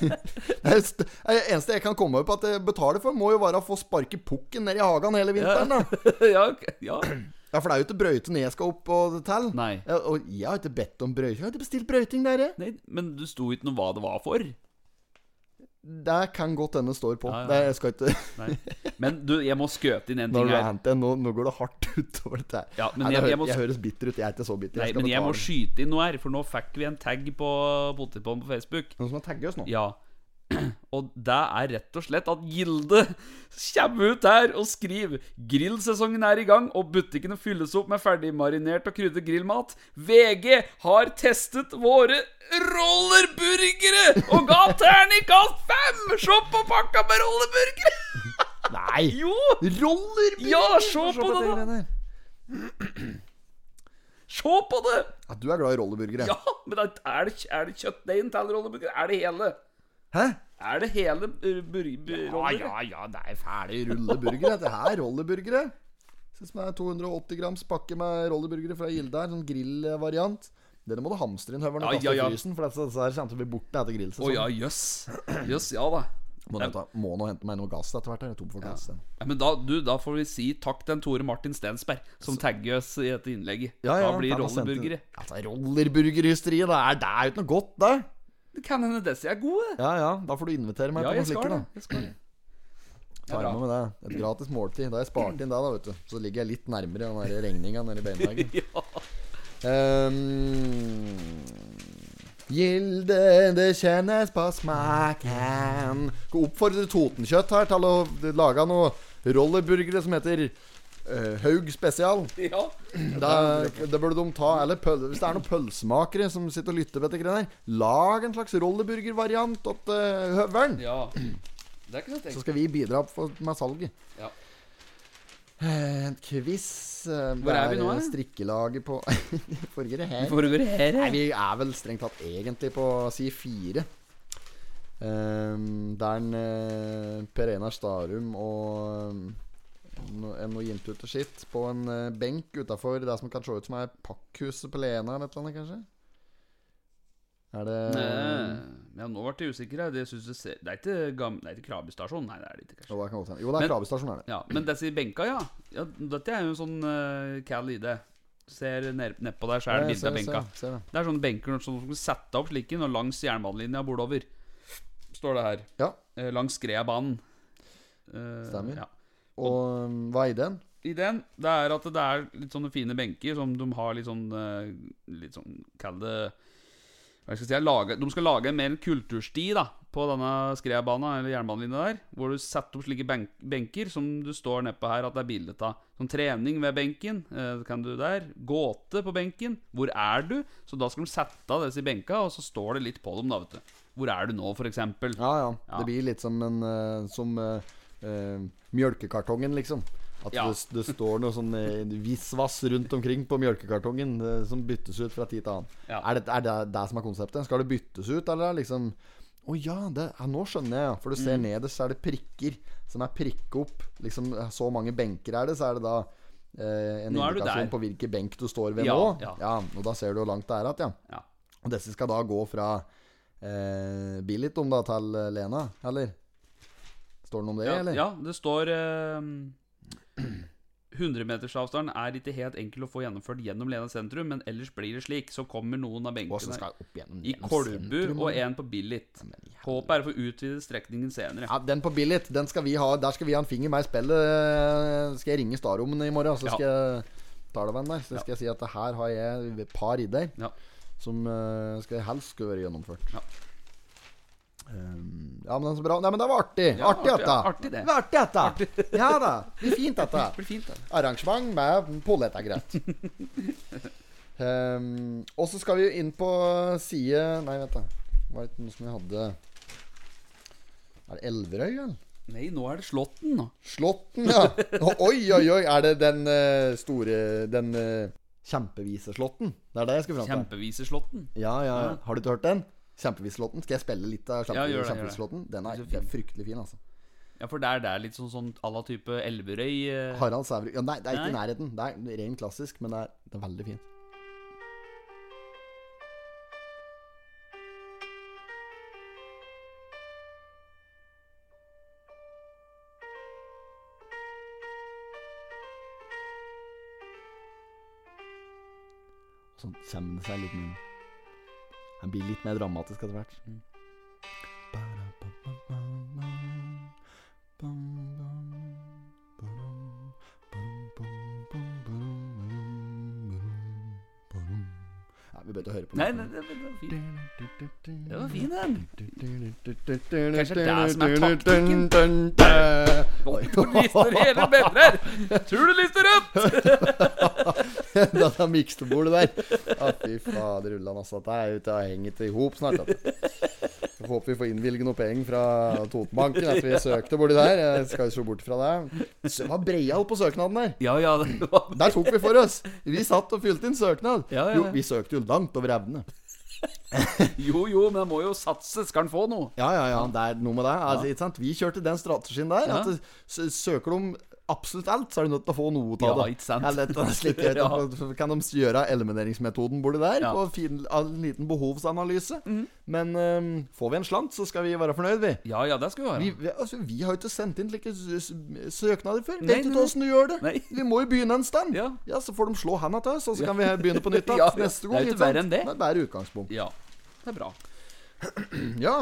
Det er- det eneste jeg kan komme opp på at jeg betaler for, må jo være å få sparke pukken ned i hagen hele vinteren. da ja, okay. ja. Ja, For det er jo ikke brøyten jeg skal opp og til. Nei. Og jeg har ikke bedt om brøyting. Jeg har ikke bestilt brøyting der. Nei, men du sto ikke noe hva det var for. Det kan godt hende står på. Ja, ja. Det, jeg skal ikke. Men du, jeg må skøte inn en ting her. nå, nå går det hardt utover dette her. Ja, Nei, jeg- jeg må- jeg høres bitter ut. Jeg er ikke så bitter. Nei, men jeg må skyte inn noe her, for nå fikk vi en tag på Potetpollen på Facebook. Noen som har tagget oss nå? Ja. Og det er rett og slett at Gilde kommer ut her og skriver Grillsesongen er i gang, og butikkene fylles opp med ferdigmarinert og krydret grillmat. VG har testet våre rollerburgere og ga terningkast fem! Se på pakka med rollerburgere! Nei! Jo! Rollerburger! Ja, se på det, da. da! Se på det! Ja, du er glad i rollerburgere? Ja, men er det, er det kjøttdeigen til rollerburger? Er det hele? Hæ? Er det hele bur Ja, ja, ja, det er ferdig rulleburgere. Dette her er rolleburgere. Ser ut som det er 280 grams pakke med rolleburgere fra Gilde her. Sånn grillvariant. Denne må du hamstre inn høveren og Ja, kaste ja, ja. i frysen, for dette her kommer til å bli borte etter grillsesongen. Oh, ja, jøss. Jøss, ja da. Må, nå må nå hente meg noe gass etter hvert. Jeg er tom for gass. Ja. Ja, men da, du, da får vi si takk til Tore Martin Stensberg, som tagger oss i dette innlegget. Ja, ja, da blir rollerburgere. Altså, rollerburgerhysteriet, det er, det er jo ikke noe godt, det. Det kan hende Desi er god. Ja ja, da får du invitere meg Ja, på jeg slikker, da Jeg skal det. Tar med meg det. Et gratis måltid. Da har jeg spart inn det, da, vet du. Så ligger jeg litt nærmere den regninga nede i beinhagen. Ja. um, Gilde, det kjennes på smaken. Oppfordre Totenkjøtt her til å lage noe rollerburgere som heter eh, Haug spesial. ja. Da, det burde de ta Eller pøl, hvis det er noen pølsemakere som sitter og lytter på dette her, lag en slags rolleburgervariant til uh, høvelen. ja. Det er ikke noe Så skal vi bidra for, med salget. Ja. Eh, En quiz Hvor er vi nå? Strikkelaget på Forrige her? Forrige her, Nei, vi er vel strengt tatt egentlig på si fire. Um, der eh, Per Einar Starum og um, noe gitt ut og skitt på en eh, benk utafor det som kan se ut som er pakkhuset på Lena eller et eller annet, kanskje? Er det Nei, Ja, nå ble jeg usikker. her. Det, jeg ser, det er ikke, gam, det er ikke. Nei, det er det ikke, Jo, det kan godt hende. Jo, det er Men- er det. Ja, men disse benka, ja. ja dette er jo en sånn uh, cal ID. Ser ned- nedpå der, så er det bilde av benka. Ser, ser, det. Det er sånne benker som du kan sette opp slik når langs jernbanelinja bordover. Står det her. Ja. Eh, langs Skreabanen. Eh, Stemmer. Ja. Og um, hva er ideen? Ideen det er at det er litt sånne fine benker som de har litt sånn eh, Litt sånn Kall det hva skal jeg si, lage, De skal lage en mer kultursti da på denne skredbanen eller jernbanelinja der. Hvor du setter opp slike benk, benker som du står nedpå her at det er bilde av. Sånn trening ved benken. Eh, kan du der Gåte på benken. Hvor er du? Så da skal de sette av disse benka, og så står det litt på dem, da, vet du. Hvor er du nå, eksempel? Ja, ja. Ja. Det blir litt som en uh, Som eh, eh, mjølkekartongen, liksom. At Ja. det, det står noe sånn visvass rundt omkring på mjølkekartongen eh, som byttes ut fra tid til annen. Ja. Er, det, er det det som er konseptet? Skal det byttes ut, eller er det liksom Å ja, ja, nå skjønner jeg. For du ser Mm. nederst, så er det prikker som er prikket opp. Liksom Så mange benker er det, så er det da eh, en indikasjon på hvilken benk du står ved nå. ja. Og da ser du hvor langt det er igjen, ja. Ja. Og disse skal da gå fra eh, Billiton da til eh, Lena, eller? Står det noe om det, Ja, eller? ja, det står eh, 100-metersavstanden er ikke helt enkel å få gjennomført gjennom Lena sentrum, men ellers blir det slik. Så kommer noen av benkene skal i Kolbu og en på Billit. Håpet er å få utvidet strekningen senere. Ja, Den på Billit, den skal vi ha Der skal vi ha en finger med i spillet. Eh, Skal jeg ringe starrommene i morgen, så Ja. skal jeg ta det med der. Så Ja. skal jeg si at her har jeg et par ideer Ja. som eh, skal helst skulle være gjennomført. Ja. Um, ja, men det er så bra. Nei, men det var artig. Ja, artig, artig, dette. artig det. var artig, dette. Ja da. Det blir fint, dette. Det blir fint, det. Arrangement med polett greit. um, og så skal vi jo inn på side Nei, vent, da. Var det noe som vi hadde Er det Elverøy, eller? Nei, nå er det Slåtten, nå. Slåtten, ja. Oi, oi, oi. Er det den uh, store Den uh, kjempevise slåtten? Det er det jeg skal fram til. Kjempeviseslåtten. Ja, ja, ja. Ja. Har du ikke hørt den? Kjempeviseslåtten. Skal jeg spille litt av kjempeviseslåtten? Den er, er fryktelig fin, altså. Ja, for der er, det er litt sånn, sånn à la type Elverøy. eh, Harald Sæverud ja, Nei, det er ikke i nærheten. Det er ren klassisk, men det er, det er veldig fint. Så kommer det seg litt mer Han blir litt mer dramatisk etter hvert. Ja, vi begynte å høre på Nei, den. nei, det, var fint. Det var fin, den. Kanskje det er som er taktikken? Oi. Du lister hele bedrer! Tror du lister rødt? Dette miksebordet der. Ja, fy fader ullan, altså. Dette er jo til å henge i hop snart. Jeg håper vi får innvilget noe penger fra Totenbanken etter vi søkte borti der. Jeg skal jo se bort fra det. Det var breial på søknaden der. Ja, ja, det var Der tok vi for oss. Vi satt og fylte inn søknad. Ja. Jo, vi søkte jo langt over evne. Jo, jo, men det må jo satse. Skal han få noe? Ja, ja, ja. Det er noe med det. Altså? Vi kjørte den strategien der. At det- Søker de absolutt alt, så er du nødt til å få noe av Ja, det. ikke sant? Det vet Ja. Kan de gjøre elimineringsmetoden borti der? Ja. På fin, en liten behovsanalyse. Men um, får vi en slant, så skal vi være fornøyd, vi. Ja, ja, det skal vi Vi, være. vi, altså, vi har jo ikke sendt inn slike søknader før. Vet ikke åssen du gjør det. Nei. Vi må jo begynne en stand. Ja. Så får de slå handa til oss, og så kan vi begynne på nytt Ja, ja. neste gang. Det er jo ikke verre enn det. Det er bare utgangspunkt. Ja, det er bra. Ja.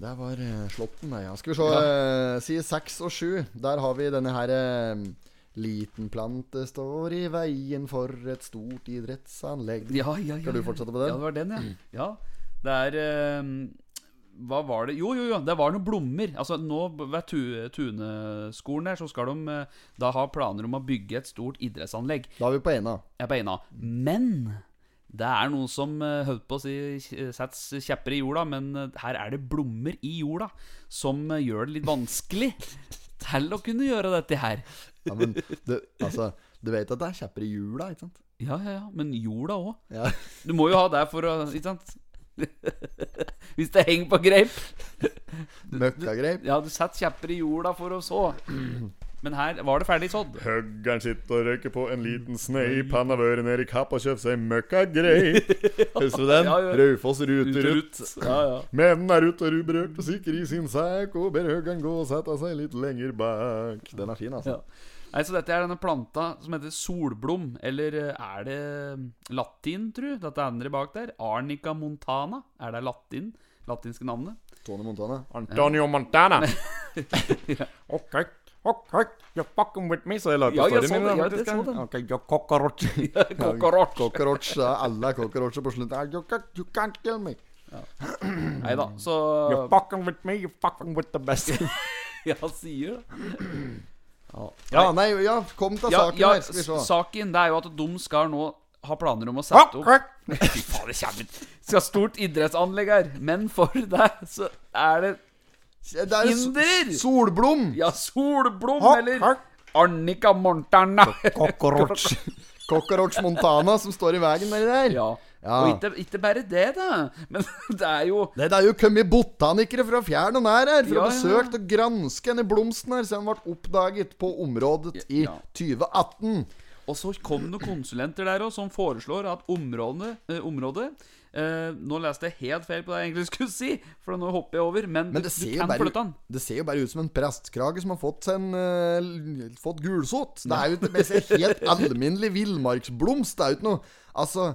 Der var uh, Slåtten. Ja. Skal vi se. eh, side seks og sju. Der har vi denne her eh, Liten plante står i veien for et stort idrettsanlegg. Ja, ja, ja. Skal du fortsette på den? Ja, det var den, ja. ja. Det er eh, Hva var det Jo, jo, jo, det var noen blommer. Altså nå Ved Tu- Tuneskolen der så skal de eh, da ha planer om å bygge et stort idrettsanlegg. Da er vi på ena. Er på ena. Men det er noen som uh, holdt på å si setter kjepper i jorda, men eh, her er det blommer i jorda som eh, gjør det litt vanskelig til å kunne gjøre dette her. Ja, men du, altså, du vet at det er kjepper i hjula, ikke sant? Ja, ja, ja, men jorda òg. Ja. Du må jo ha det for å Ikke sant? Hvis det henger på greip. Møkkagreip. Ja, du setter kjepper i jorda for å så. Men her var det ferdig sådd. Høggern sitter og røyker på en liten sneip. Han har vært nede i Kapp og kjøpt seg møkkagreip. Husker du den? Ja, ja. Raufoss ruter Ut og ut. ut. Ja, ja. Men er ute og ruberørt og sikker i sin sekk, og ber høggern gå og sette seg litt lenger bak. Den er fin, altså. Ja. Nei, så Dette er denne planta som heter solblom. Eller eh, er det latin, tru? Dette andre bak der. Arnica montana. Er det latin? Latinske navnet? Tony Montana. Antonio Montana. Ok, ok, you're fucking with me, så jeg la på Ja, storyen min. ja, det. Ok, you're cockroach. Cockroach. ja, Alle er cockroacher på slutten. Ah, You can't, you can't kill me. Nei da, så You're fucking with me, you're fucking with the best. Ja, sier det. Ja, nei, ja, kom til Ja, saken ja, her, skal vi se. saken det er jo at de skal nå ha planer om å sette opp Fy faen, det kommer Skal stort idrettsanlegg her. Men for deg så er det Det er hinder! Solblom! Ja, Solblom Hakk, eller hakk. Arnica Montana. Cockroach. Cockroach Montana som står i veien nedi der. Ja. Ja. Og ikke, ikke bare det, da. Men det er jo Det, det er jo kommet botanikere fra fjern og nær her for Ja, å besøke og granske denne blomsten her, siden den ble oppdaget på området i Ja. 2018. Og så kom det noen konsulenter der òg som foreslår at området, eh, området eh, Nå leste jeg helt feil på det jeg egentlig skulle si, for nå hopper jeg over. Men, Men det du ser, jo kan bare, flytte den. det ser jo bare ut som en prestkrage som har fått seg en eh, Fått gulsott. Det er jo ikke- det ser helt alminnelig villmarksblomst. Det er jo ikke noe Altså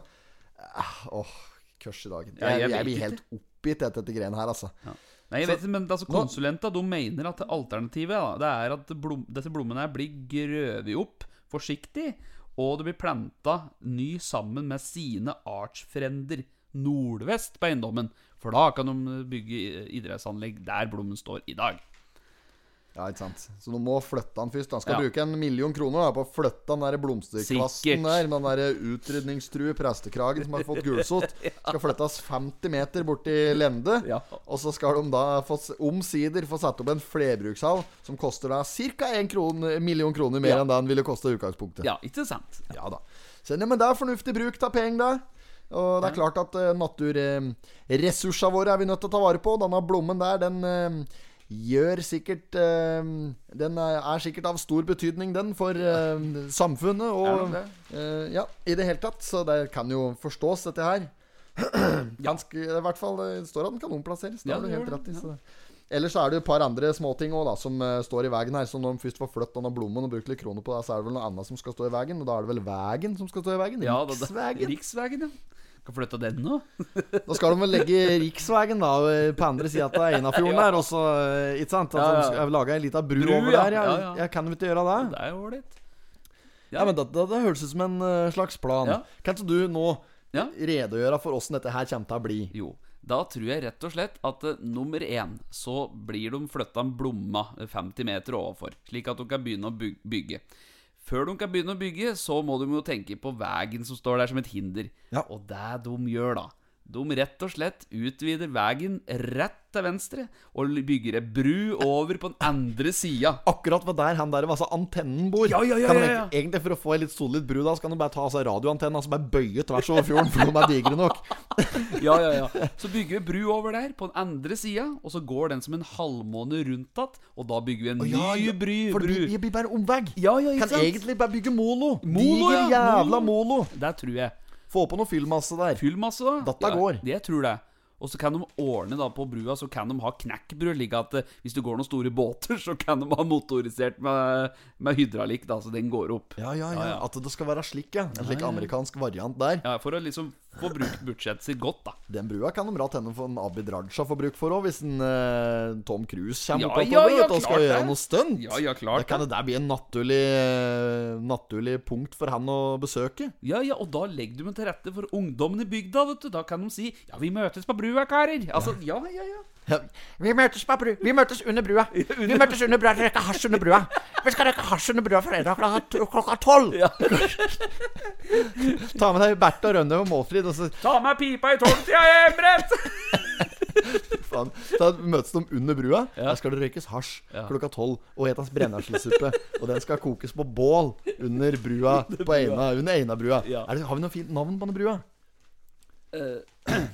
Åh, Åh, kørs i dag. Jeg, Ja, jeg jeg, blir ikke. helt oppgitt etter dette greiene her, altså. Nei, jeg Så- vet ikke, men altså, konsulenter de mener at alternativet da, Det er at blom, disse blommene blir grøvet opp forsiktig, og det blir planta ny sammen med sine artsfrender nordvest på eiendommen. For da kan de bygge idrettsanlegg der blommen står i dag. Ja, ikke sant. Så du må flytte den først. Han skal Ja. bruke en million kroner da, på å flytte den der blomsterkvasten der. Med den der utrydningstrue prestekragen som har fått gulsott. Skal flyttes 50 meter bort i Lende. Ja. Og så skal de da få, omsider få satt opp en flerbrukshall som koster da ca. 1 kron, million kroner mer Ja. enn det den ville kosta i utgangspunktet. Ja, ikke sant? Ja da. Så, nei, men det er fornuftig bruk av penger, da. Og det er klart at uh, naturressursene våre er vi nødt til å ta vare på. Denne blommen der, den eh, gjør sikkert eh, Den er, er sikkert av stor betydning, den, for eh, samfunnet. Og eh, ja, i det hele tatt. Så det kan jo forstås, dette her. Ganske, I hvert fall det står at den kan omplasseres. Det har du helt rett i. det, Så. Ellers så er det jo et par andre småting også, da, som uh, står i veien her. Så når de først får flyttet denne blommen og brukt litt kroner på det, så er det vel noe annet som skal stå i veien. Og da er det vel veien som skal stå i veien? Ja, riksvegen. Riksveien, ja. Kan flytte den nå. Da skal de vel legge riksveien da eh, på andre sida av Einafjorden der, og så Ikke sant? At Ja, ja. lage ei lita bru, Bru, over der. Jeg, Ja, jeg kan jo ikke gjøre det. Det er jo ålreit. Ja, men det, det, det høres ut som en uh, slags plan. Kan ikke du nå redegjøre for åssen dette her kommer til å bli? Jo, da tror jeg rett og slett at uh, nummer én så blir de flytta en blomma eh, 50 meter overfor, slik at de kan begynne å bygge. Før de kan begynne å bygge, så må de jo tenke på veien som står der som et hinder. Ja. Og det de gjør da De rett og slett utvider veien rett til venstre og bygger ei bru over på den andre sida. Akkurat var der han der altså antennen bor. Ja, ja, ja, ja, ja. egentlig- Egentlig For å få ei litt solid bru, da Så kan du bare ta altså, radioantennen altså bare bøye tvers over fjorden, for de er digre nok. Ja, ja, ja. Så bygger vi bru over der, på den andre sida, og så går den som en halvmåne rundt igjen, og da bygger vi en Ja, ny ja, bry. For det bru. blir, bare omvegg. Ja, ja, Kan sant? egentlig bare bygge molo. Molo, Diger jævla molo. Det tror jeg. Få på noe fyllmasse der. Fyllmasse, da. Dette går. Det jeg tror det. Og så kan de ordne da på brua Så kan de ha knekkbrød. Like at eh, hvis det går noen store båter, så kan de ha motorisert med, med hydraulikk, da, så den går opp. Ja, ja, ja. Ja, ja. At det skal være slik, ja. En slik amerikansk variant der. Ja, For å liksom få brukt budsjettet sitt godt, da. Den brua kan de bra tenne for en Abid Raja får bruk for òg, hvis en eh, Tom Cruise kommer Ja, opp ja, ja, og skal det. gjøre noe stunt. Ja, ja, klart Da kan det der bli en naturlig, eh, naturlig punkt for han å besøke. Ja, ja, og da legger du meg til rette for ungdommen i bygda, vet du. Da kan de si 'Ja, vi møtes på brua, karer'. Altså, ja, ja, ja. Vi møtes, på bru vi møtes under brua. Vi møtes under brua. Røyke hasj under brua. Vi skal røyke hasj under brua fredag klokka, tolv. Ta med deg Bert og Rønne og Målfrid, og så Ta med pipa i tolvtida, Embret! faen, da møtes de under brua. Ja. Der skal det røykes hasj Ja. klokka tolv og etas brenneslesuppe. og den skal kokes på bål under brua på Eina, under Einabrua. Ja. Er det, har vi noe fint navn på den brua?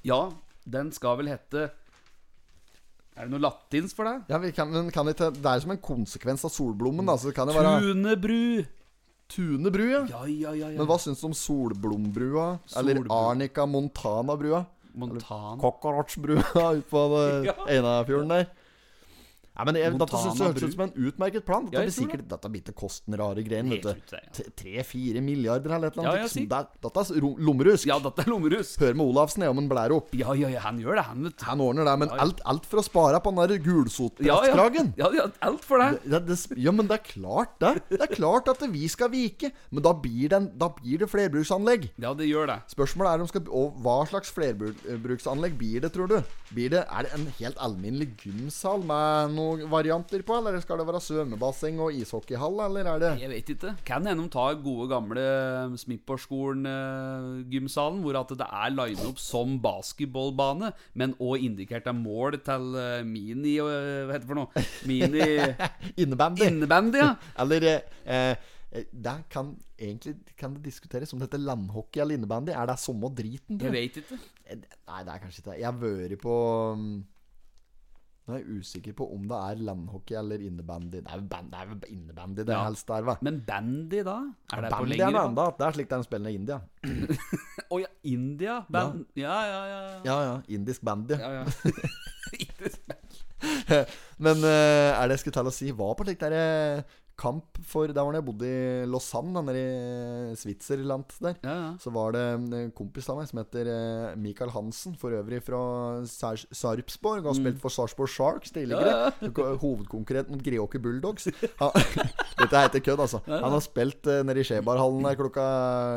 Ja, den skal vel hete Er det noe latinsk for deg? Ja, vi kan, men kan ikke, Det er som en konsekvens av solblommen. Da, så kan det være Tunebru. Tunebru, ja. Ja, ja, ja. Men hva syns du om Solblombrua? Eller Arnica Montana-brua? Montan. Cockroach-brua ute på. Einafjorden der. Ja, men jeg, Dette synes jeg Montana-bru. ut som en utmerket plan. Dette Ja, blir sikkert, sikkert Dette blir til kosten rare ikke det, ja. Milliarder eller et eller annet. ja. Det- Dette er lommerusk. Ja, dette er lommerusk Hør med Olafsen om han blær opp. Ja, ja, ja, han gjør det, han, vet. Han ordner det, men alt, alt for å spare på den der Ja, ja. ja, ja, alt for det. Det, det, ja, men det er klart det. Det er klart at vi skal vike. Men da blir det, da blir det flerbruksanlegg. Ja, det gjør det. Spørsmålet er om skal, og hva slags flerbruksanlegg blir det, tror du? Blir det, er det en helt alminnelig gymsal med noen varianter på? Eller skal det være svømmebasseng og ishockeyhall, eller er det Jeg vet ikke. Kan hende de tar gode, gamle Smipperskolen-gymsalen, hvor at det er line-up som basketballbane, men òg indikert av mål til eh, mini eh, Hva heter det for noe? Mini innebandy? innebandy, ja. Eller eh, eh, Det kan egentlig kan det diskuteres om dette landhockey eller innebandy. Er det samme driten? Jeg vet ikke. Eh, Nei, det er kanskje ikke det. Jeg har vært på um, Nå er jeg usikker på om det er landhockey eller innebandy. Det er jo band, det er jo innebandy det Ja. helst der, hva? Men bandy, da? Er det Bandy er noe bane? Det er slik den spiller i India. Å ja, India? Band... Ja, ja, ja. Ja, ja. Indisk bandy. ja, ja. Ikke Men uh, er det jeg skulle til å si Var på slik derre eh, kamp for Der var det jeg bodde i Lausanne, nede i Switzerland der. Ja, ja. Så var det en kompis av meg som heter Michael Mikael Hansen, for øvrig fra Sar Sarpsborg. Har spilt for Sarpsborg Sharks tidligere. Hovedkonkurrent mot Greåker Bulldogs. Han, dette heter kødd, altså. Han har spilt uh, nede i Skjeberhallen der klokka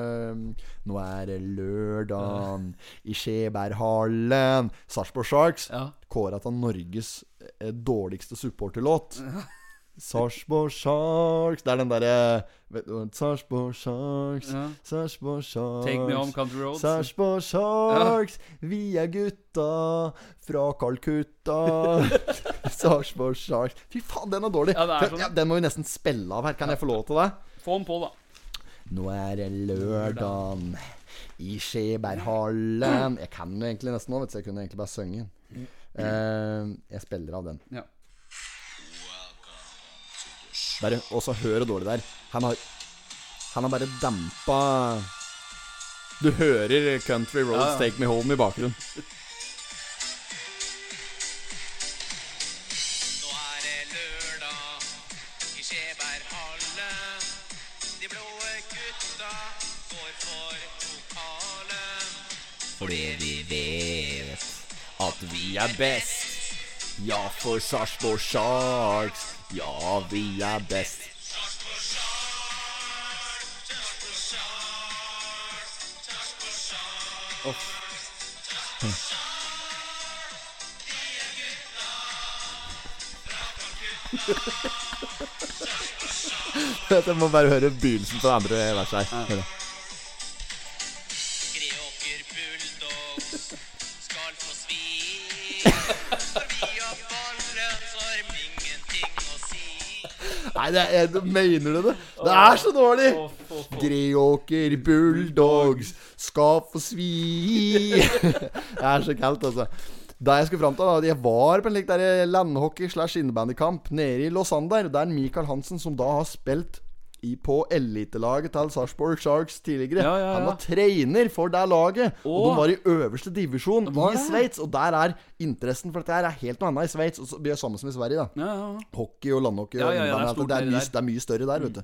eh, Nå er det lørdag i Skjeberhallen. Sarpsborg Sharks Ja. kåra til Norges eh, dårligste supporterlåt. Sarpsborg Sharks Det er den derre Sarpsborg Sharks, Ja. Sarpsborg Sharks Take me home, country roads. Sarpsborg Sharks, vi er gutta fra Calcutta. Sarpsborg Sharks Fy faen, den er dårlig. Ja, er sånn. Ja, den må vi nesten spille av her. Kan jeg få lov til det? Få den på, da. Nå er det lørdagen i Skjeberghallen. Jeg kan jo egentlig nesten nå, vet du, jeg kunne egentlig bare sunget den. Eh, jeg spiller av den. Ja. Bare, og så hør hvor dårlig det er. Han har Han har bare dempa Du hører Country Roads Ja. Take Me Home i bakgrunnen. Fordi vi vet at vi er best. Ja, for Sarpsborg Sharks. Ja, vi er best. Oh. Jeg må bare høre begynnelsen på det andre verset her. Ja. Nei, det er, mener du det? Det er så dårlig! Greåker Bulldogs skal få svi Det er så kaldt, altså. Det jeg skulle fram til, da jeg var på en slik landhockey slash innebandykamp nede i Lausanne. Der Michael Hansen, som da har spilt i, på elitelaget til Sarpsborg Sharks tidligere. Ja, ja, ja. Han var trener for det laget. Og de var i øverste divisjon i? Sveits. Og der er interessen for dette her er helt noe annet i Sveits. Og så blir samme som i Sverige, da Ja, ja, ja. hockey og landhockey. Og det er det, er mye. Mm. det er mye større der, vet du.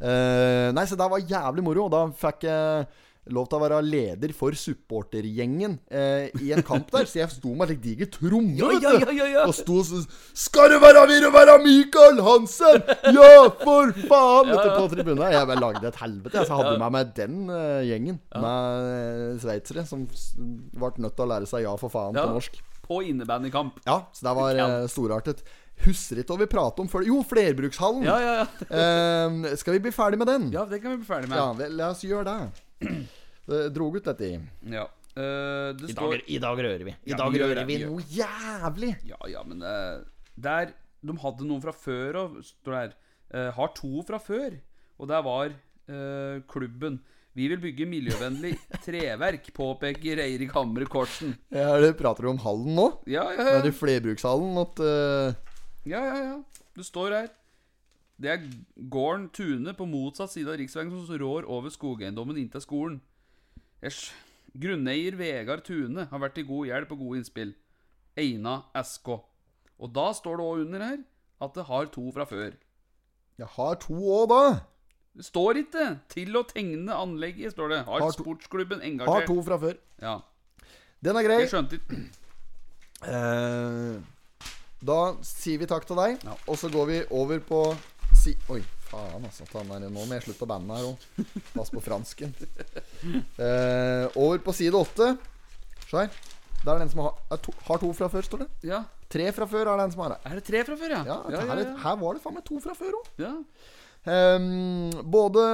Uh, nei, så det var jævlig moro. Og da fikk jeg lov til å være leder for supportergjengen eh, i en kamp der. Så jeg sto med slik diger tromme, Ja, vet du. ja, ja. Og sto sånn Skal det være vil det være Michael Hansen? Ja, for faen! Vet du, på tribunen. Jeg bare lagde et helvete. Jeg, så hadde med meg den uh, gjengen med uh, sveitsere som ble nødt til å lære seg ja for faen på norsk. På innebandykamp. Ja, så det var uh, storartet. Husker ikke hva vi pratet om før. Jo, flerbrukshallen. Ja, ja, ja. Skal vi bli ferdig med den? Ja, det kan vi bli ferdig med. Ja, vel, la oss gjøre det. Det drog ut dette i Ja. Eh, det I står dag, I dag rører vi. I Ja, dag vi gjør rører det, vi vi gjør noe. jævlig. Ja, ja, men eh, Der De hadde noen fra før og står der. eh, har to fra før. Og der var eh, klubben. Vi vil bygge miljøvennlig treverk, påpeker Eirik Hamre Korsen. Ja, det prater du om hallen nå? Ja, ja, ja. er det flerbrukshallen at eh, ja, ja, ja. Det står her. Det er gården Tune på motsatt side av riksveien som rår over skogeiendommen inntil skolen. Æsj. Grunneier Vegard Tune har vært til god hjelp og gode innspill. Eina SK. Og da står det òg under her at det har to fra før. Jeg har to òg, da. Det står ikke 'til å tegne anlegget', står det. Har, Har sportsklubben engasjert? Har to fra før. Ja. Den er grei. Jeg skjønte ikke Eh, da sier vi takk til deg, Ja. og så går vi over på si Oi, faen, altså. Der, nå må jeg slutte å banne her òg. Pass på fransken. Eh, over på side åtte. Skjær. Der er den som har, er to, har to fra før, står det. Ja. Tre fra før er den som har det. Er det tre fra før, ja? Ja, ja, her, her var det faen meg to fra før òg. ja. både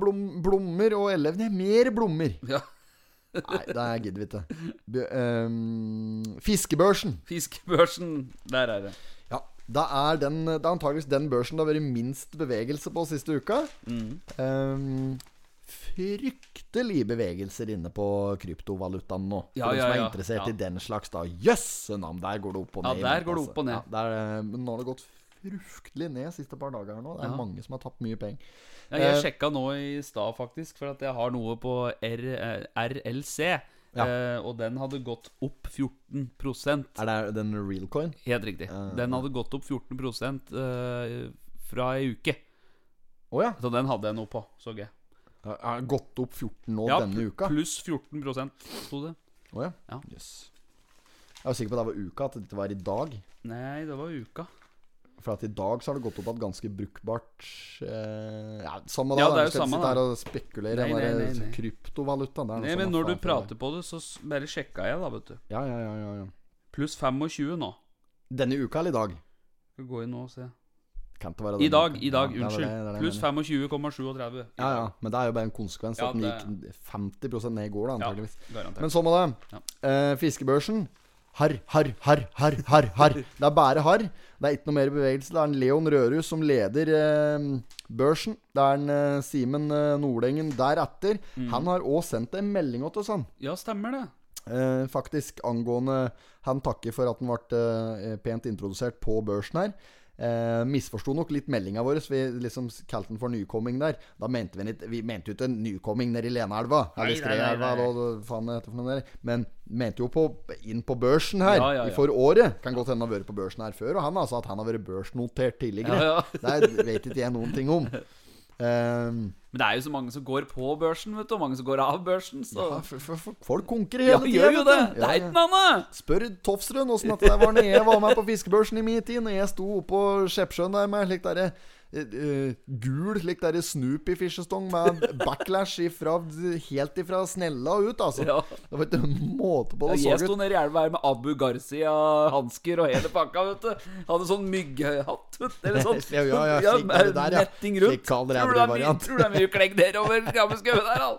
blom, blommer og elevene mer blommer. ja. Nei, det gidder vi ikke. Ehm, fiskebørsen. Fiskebørsen. Der er det. Det er, den, det er antakeligvis den børsen det har vært minst bevegelse på siste uka. Mm. Um, fryktelig bevegelser inne på kryptovalutaen nå. For Ja, de som er ja. interessert Ja. i den slags, da. Jøsse navn! Der går det opp og ned. Ja, der går det opp og ned. Ja, der, eh, men nå har det gått fryktelig ned de siste par dager nå. Det er mange som har tapt mye penger. Ja, jeg Eh, sjekka nå i stad, faktisk, for at jeg har noe på R, eh, RLC. Ja. Eh, og den hadde gått opp 14% Er det den real coin? Helt riktig. Uh, Den hadde gått opp 14 eh, fra ei uke. Oh, ja. Så den hadde jeg noe på, så jeg. Har den gått opp 14 nå Ja, denne uka? Pluss 14% sto det. Oh, ja. Ja. Yes. Jeg var sikker på at det var uka, at det var i dag. Nei, det var uka. For at i dag så har det gått opp at ganske brukbart eh, Ja, samme Ja, da. det er jo samme, da. og spekulere Nei, nei, nei, nei. kryptovaluta. Nei, men når du prater på det, så bare sjekka jeg, da, vet du. Ja, ja, ja, ja, ja. Pluss 25 nå. Denne uka eller i dag? Skal gå inn nå og se. Kan ikke være I dag, uka. i dag, Ja, unnskyld. Pluss 25,37. Ja, ja. Men det er jo bare en konsekvens Ja, at den gikk 50 ned i går, da, antakeligvis. Ja, Men sånn med det. Ja. Eh, fiskebørsen. Harr, harr, harr, harr, harr. harr. Det er bare harr. Det er ikke noe mer bevegelse. Det er en Leon Rørhus som leder eh, børsen. Det er en eh, Simen eh, Nordengen deretter. Mm. Han har òg sendt en melding til oss, han. Ja, stemmer det. Eh, faktisk angående Han takker for at han ble eh, pent introdusert på børsen her. Eh, misforsto nok litt meldinga vår. Vi liksom kalte den for nykomming der. Da mente vi ikke Vi mente jo ikke en nykomming nedi Lenaelva. Nei, Eller Skreelva, nei, nei. eller faen det heter for noe der. Men mente jo på inn på børsen her Ja, ja, ja. i for året. Kan godt hende han har vært på børsen her før. Og han sa at han har vært børsnotert tidligere. Det vet ikke jeg noen ting om. Um, Men det er jo så mange som går på børsen, vet du, og mange som går av børsen. Så ja, for, for, for, folk konkurrerer ja, hele gjør jo det. Det er ikke noe annet. Spør Tofsrud åssen dette var når jeg var med på fiskebørsen i min tid. Når jeg sto oppå Skjeppsjøen der med slik derre eh, gul slik derre Snoopy-fiskestong med backlash ifra, helt ifra snella ut, altså. Ja. Det var ikke måte på. Det Jeg så sto nede i elva her med Abu Garcia-hansker og hele pakka, vet du. Hadde sånn mygghatt. Eller sånn Ja, ja, ja, ja, med det der, ja. netting rundt. Tror du det er mye- tror du det er mye klegg nedover Gammelskauen der, da?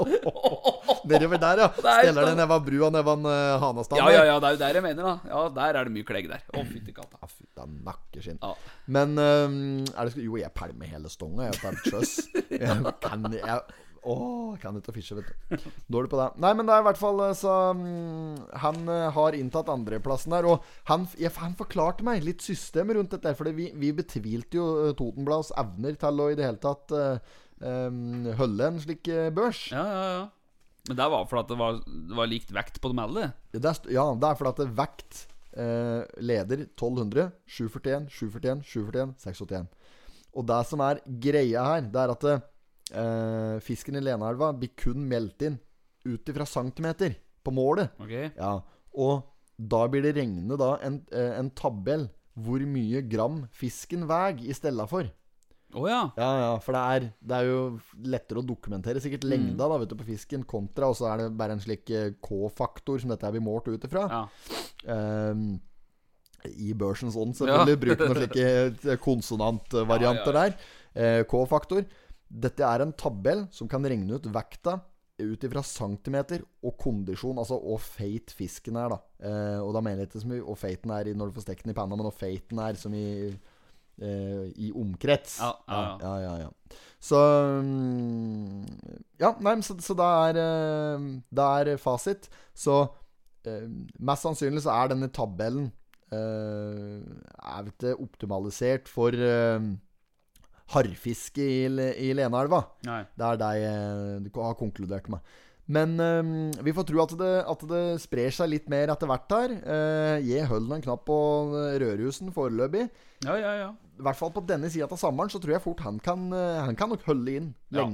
Nedover der, ja. Steller det da. neva brua nevan uh, Hanastad. Ja, ja, ja, det er jo der jeg mener, da. Ja, der er det mye klegg der. Å, fytti katta. Ja, fy, det er nakkeskinn. Ja. Men um, er det, Jo, jeg pælmer hele stonga. Jeg tar chøss. Jeg kan jeg, Jeg kan ikke å vet du. Dårlig på det. Nei, men det er i hvert fall eh, så mm, Han eh, har inntatt andreplassen der. Og han, ja, han forklarte meg litt systemet rundt dette. For vi, vi betvilte jo eh, Totenblads evner til å i det hele tatt uh, holde en slik børs. Ja, ja, ja. Men det var fordi det var, det var likt vekt på dem alle. Det er, ja, det er fordi at det vekt eh, leder 1200, 741, 741, 741, 681. Og det som er greia her, det er at eh, fisken i Lenaelva blir kun meldt inn ut ifra centimeter på målet. Okay. Ja, og da blir det regnet da en, eh, en tabell hvor mye gram fisken veier i stella for. Oh, ja. Ja, ja, for det er, det er jo lettere å dokumentere sikkert lengda da, vet du, på fisken kontra, og så er det bare en slik eh, K-faktor som dette vi målt ut ifra. ja. Um, I børsens ånd, selvfølgelig. Ja. Bruker noen slike eh, konsonantvarianter Ja, der. Eh, K-faktor. Dette er en tabell som kan regne ut vekta ut ifra centimeter og kondisjon, altså hvor feit fisken er, da. Eh, og da mener jeg ikke så mye hvor feit den er når du får stekt den i panna, men hvor feit den er som i eh, i omkrets. Ja, ja, ja. ja, ja, ja. Så mm, Ja, nei, så, så det er eh, Det er fasit. Så eh, mest sannsynlig så er denne tabellen eh, Er ikke optimalisert for eh, harrfiske i, i Lenaelva. Det er det jeg eh, har konkludert med. Men um, vi får tro at det, at det sprer seg litt mer etter hvert her. Uh, jeg holder en knapp på Rørhusen foreløpig. Ja, ja, ja. I hvert fall på denne sida av sommeren så tror jeg fort han kan, eh, han kan nok holde inn Ja.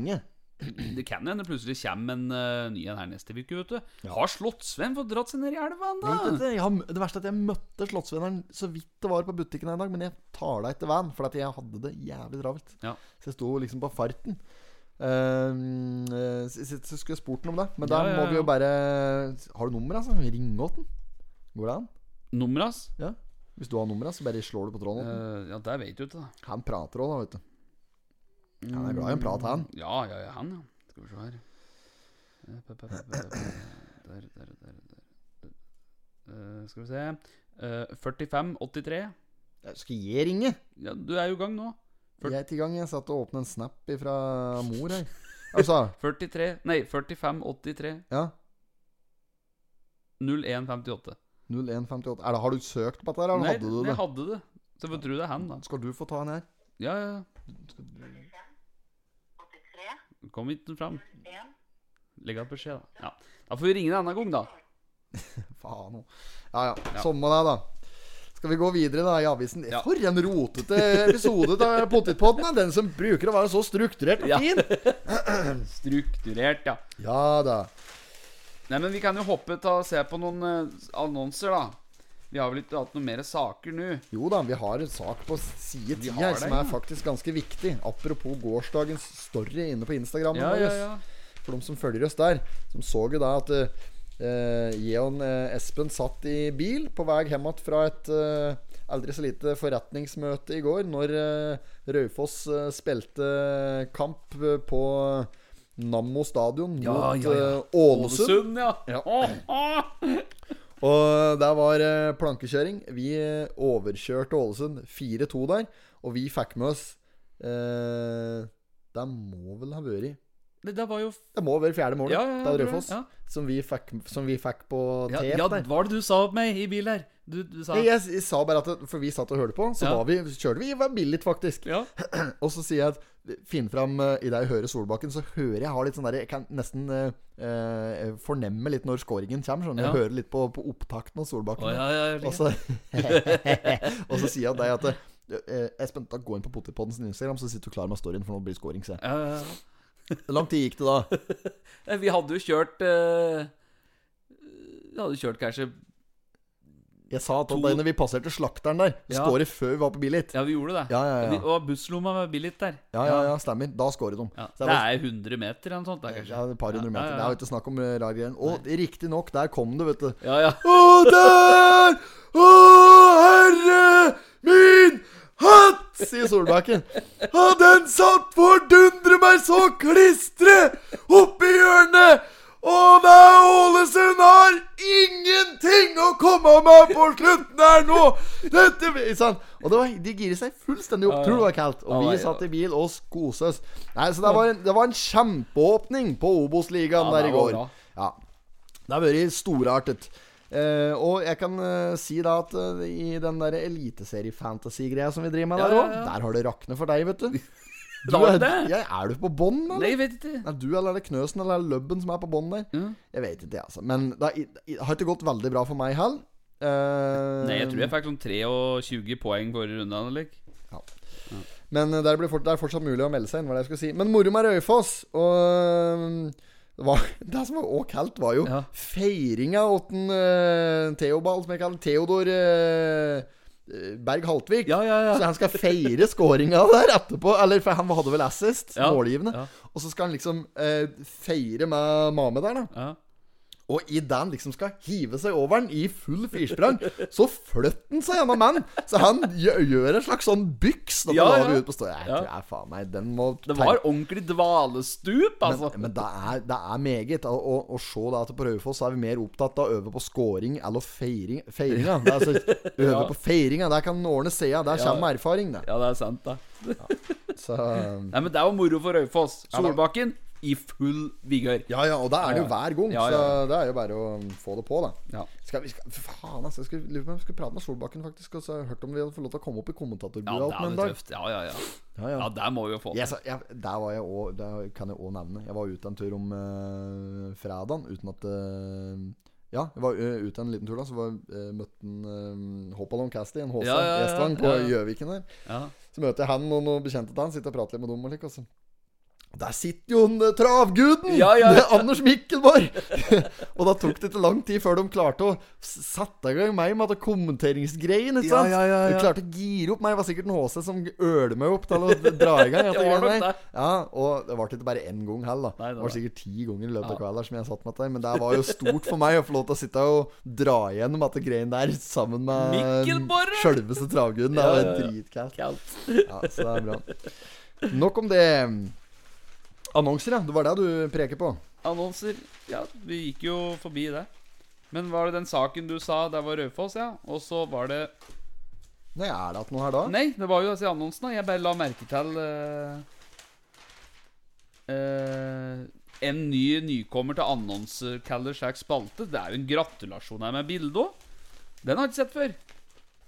Det kan hende plutselig kommer en uh, ny en her neste uke, vet du. Har Slottsvenn fått dratt seg ned i elva ennå? det verste er at jeg møtte Slottsvenneren så vidt det var på butikken en dag, men jeg tar deg etter van, for at jeg hadde det jævlig travelt. Ja. Så jeg sto liksom på farten. Uh, eh, så, så, skulle jeg spurt ham om det, men da Ja, ja, må vi jo bare Har du nummer, altså? Ringe åt den. Går det an? Nummeret hans? Ja. Hvis du har nummeret, så bare slår du på tråden. Uh. Ja, det vet du da. Han prater òg, da, vet du. Han er glad i en prat, han. Ja, ja, ja, han, ja. Skal vi se her Eh, Der, der, der, der. Uh, Skal vi se uh, 4583. Skal jeg ringe? Ja, du er jo i gang nå. Jeg er i gang. Jeg satt og åpnet en snap fra mor her. Altså 43 Nei, 4583 Ja. 0158. 0158. Er det, har du søkt på dette, her, eller Nei, hadde du jeg hadde det. Så jeg får tro det er han, da. Skal du få ta den her? Ja, ja. ja. Kom ikke fram. Legg igjen beskjed, da. Ja. Da får vi ringe en annen gang, da. Faen òg. Ja, ja. Sånn med det, da. Skal vi gå videre da i avisen? Ja. For en rotete episode av Pottitpodden! Den som bruker å være så strukturert og Ja. fin. Strukturert, ja. Ja da. Nei, men vi kan jo hoppe til å se på noen eh, annonser, da. Vi har vel ikke hatt noen mer saker nå? Jo da, vi har en sak på side Vi 10 her som er faktisk ganske viktig. Apropos gårsdagens story inne på Instagram. Ja, ja, ja. For de som følger oss der, som så jo da at uh, jeg og eh, Espen satt i bil på vei hjem igjen fra et uh, aldri så lite forretningsmøte i går, når Raufoss spilte kamp på Nammo stadion mot ja, ja. eh, Ålesund. ja. Ja. Og der var eh, plankekjøring. Vi eh, overkjørte Ålesund 4-2 der. Og vi fikk med oss eh, Det må vel ha vært Det det, var jo Det må være fjerde målet Ja, ja, ja. Raufoss. Ja. Som, vi fikk, som vi fikk på ja, tep ja, hva var det du sa opp meg i bil her? Du, du sa Jeg, jeg, jeg sa bare at For vi satt og hørte på, så Ja. var vi, kjørte vi var billig, faktisk. Ja. Og så sier jeg at Finn fram uh, I det jeg hører Solbakken, så hører jeg har litt sånn der Jeg kan nesten uh, fornemme litt når scoringen kommer. Sånn. Jeg hører litt på, på opptakten av Solbakken. Oh, ja, ja, ja, Og så, og så sier jeg deg at Espen, da gå inn på Potipodden sin Instagram, så sitter du klar med storyen, for nå blir scoring. Ja, ja, ja. Hvor lang tid gikk det da? Vi hadde jo kjørt Vi hadde kjørt kanskje Jeg sa at To- da vi passerte slakteren der, Ja. skåret før vi var på Billit. Ja, vi gjorde det. Ja, ja, ja. Og busslomma var Billit der. Ja, ja, ja, stemmer. Da skåret de. Ja, det er 100 meter eller noe sånt. Der, kanskje. Ja, et par hundre meter. Det er jo ikke snakk om rar greie. Og riktignok, der kom det, vet du. Ja, ja. Å, der! Å, herre min hatt! sier Solbakken. Og den satt fordundre meg så klistre oppi hjørnet! Og det Ålesund har ingenting å komme med på slutten her nå! Dette sånn. Og det var, de girer seg fullstendig opp. Tror det var kaldt. Og Ja, vi ja. satt i bil og skoses. Nei, så det var en, det var en kjempeåpning på Obos-ligaen Ja, der i går. Ja. Det har vært storartet. Uh, og jeg kan uh, si da at uh, i den der eliteserie-fantasy-greia som vi driver med Ja, der ja, òg, ja. der har det raknet for deg, vet du. Du er, det? er du på bånn, eller? Nei, jeg vet ikke. Er du eller er det Knøsen eller er det Løbben som er på bånn der? Mm. Jeg vet ikke, altså. Men det har- ikke gått veldig bra for meg heller. Uh, Nei, jeg tror jeg fikk sånn 23 poeng forrige runde. Eller? Men eh, der fort, det er fortsatt mulig å melde seg inn, hva det jeg skulle si. Men moro med Raufoss og eh, det, var, det som var også kaldt, var jo Ja. feiringa åt en uh, Theobald, som jeg kaller Theodor eh, eh, Berg Haltvik. Ja, ja, ja. Så han skal feire scoringa der etterpå. Eller for han hadde vel assist, Ja, målgivende. ja. Og så skal han liksom eh, feire med Mame der, da. Og idet han liksom skal hive seg over den i full firsprang, så flytter han seg gjennom mannen. Så han gjør, en slags sånn byks. Da Ja, ja. ut på stå. Jeg Ja. jeg faen meg Den må Det var ordentlig dvalestup, altså. men, men det, er, det er meget. Å, å se da at på Raufoss er vi mer opptatt av å øve på scoring eller feiring, feiringa. Det altså, øve Ja. på feiringa. Der kan ordne sida. Der kommer erfaring, det. Ja, det er sant, da. Så Nei, men det jo moro for Raufoss. Solbakken i full vigør. Ja, ja, og da er det jo Ja, ja. hver gang. Ja, ja, ja. Så det er jo bare å få det på, da. Ja. Skal vi skal, Faen, altså. Jeg skulle, jeg skulle prate med Solbakken, faktisk. Og så har jeg hørt om vi hadde fått lov til å komme opp i Ja, kommentatorbua det alt med en dag. tøft. Ja, ja, ja. Ja, ja. Ja, der må vi jo få det til. sa- jeg, der var jeg også, Der kan jeg òg nevne. Jeg var ute en tur om uh, fredagen uten at eh, Ja, jeg var eh, ute en liten tur da, så var, uh, møtte han uh, Hopalong Casty, en HC Ja, ja, ja, på ja, ja. Gjøviken der. Ja. Så møter jeg han og noen bekjente av han, sitter og prater litt med dem og lik, og så der sitter jo den eh, travguden! Ja, ja, ja. Det er Anders Mikkelborg! og da tok det ikke lang tid før de klarte å sette i gang meg med kommenteringsgreien. Ikke sant? ja, ja, ja. De klarte å gire opp meg. Det var sikkert en HC som ølte meg opp til å dra i gang. Det var nok det. Ja, og det var ikke bare én gang heller. Det Det var sikkert ti ganger i løpet av kvelden som jeg satt med deg. Men det var jo stort for meg å få lov til å sitte og dra igjennom dette greien der sammen med Selveste sjølveste travguden. Det var dritkaldt. Kaldt. Ja, så det er bra. Nok om det. Annonser, ja. Det var det du preker på. Annonser. Ja, vi gikk jo forbi det. Men var det den saken du sa der var Raufoss, ja? Og så var det Nei, er det at noe her da? Nei, det var jo altså i annonsen, da. Jeg bare la merke til uh, uh, En ny nykommer til annonsekaller slags spalte. Det er jo en gratulasjon her med bilde òg. Den har jeg ikke sett før.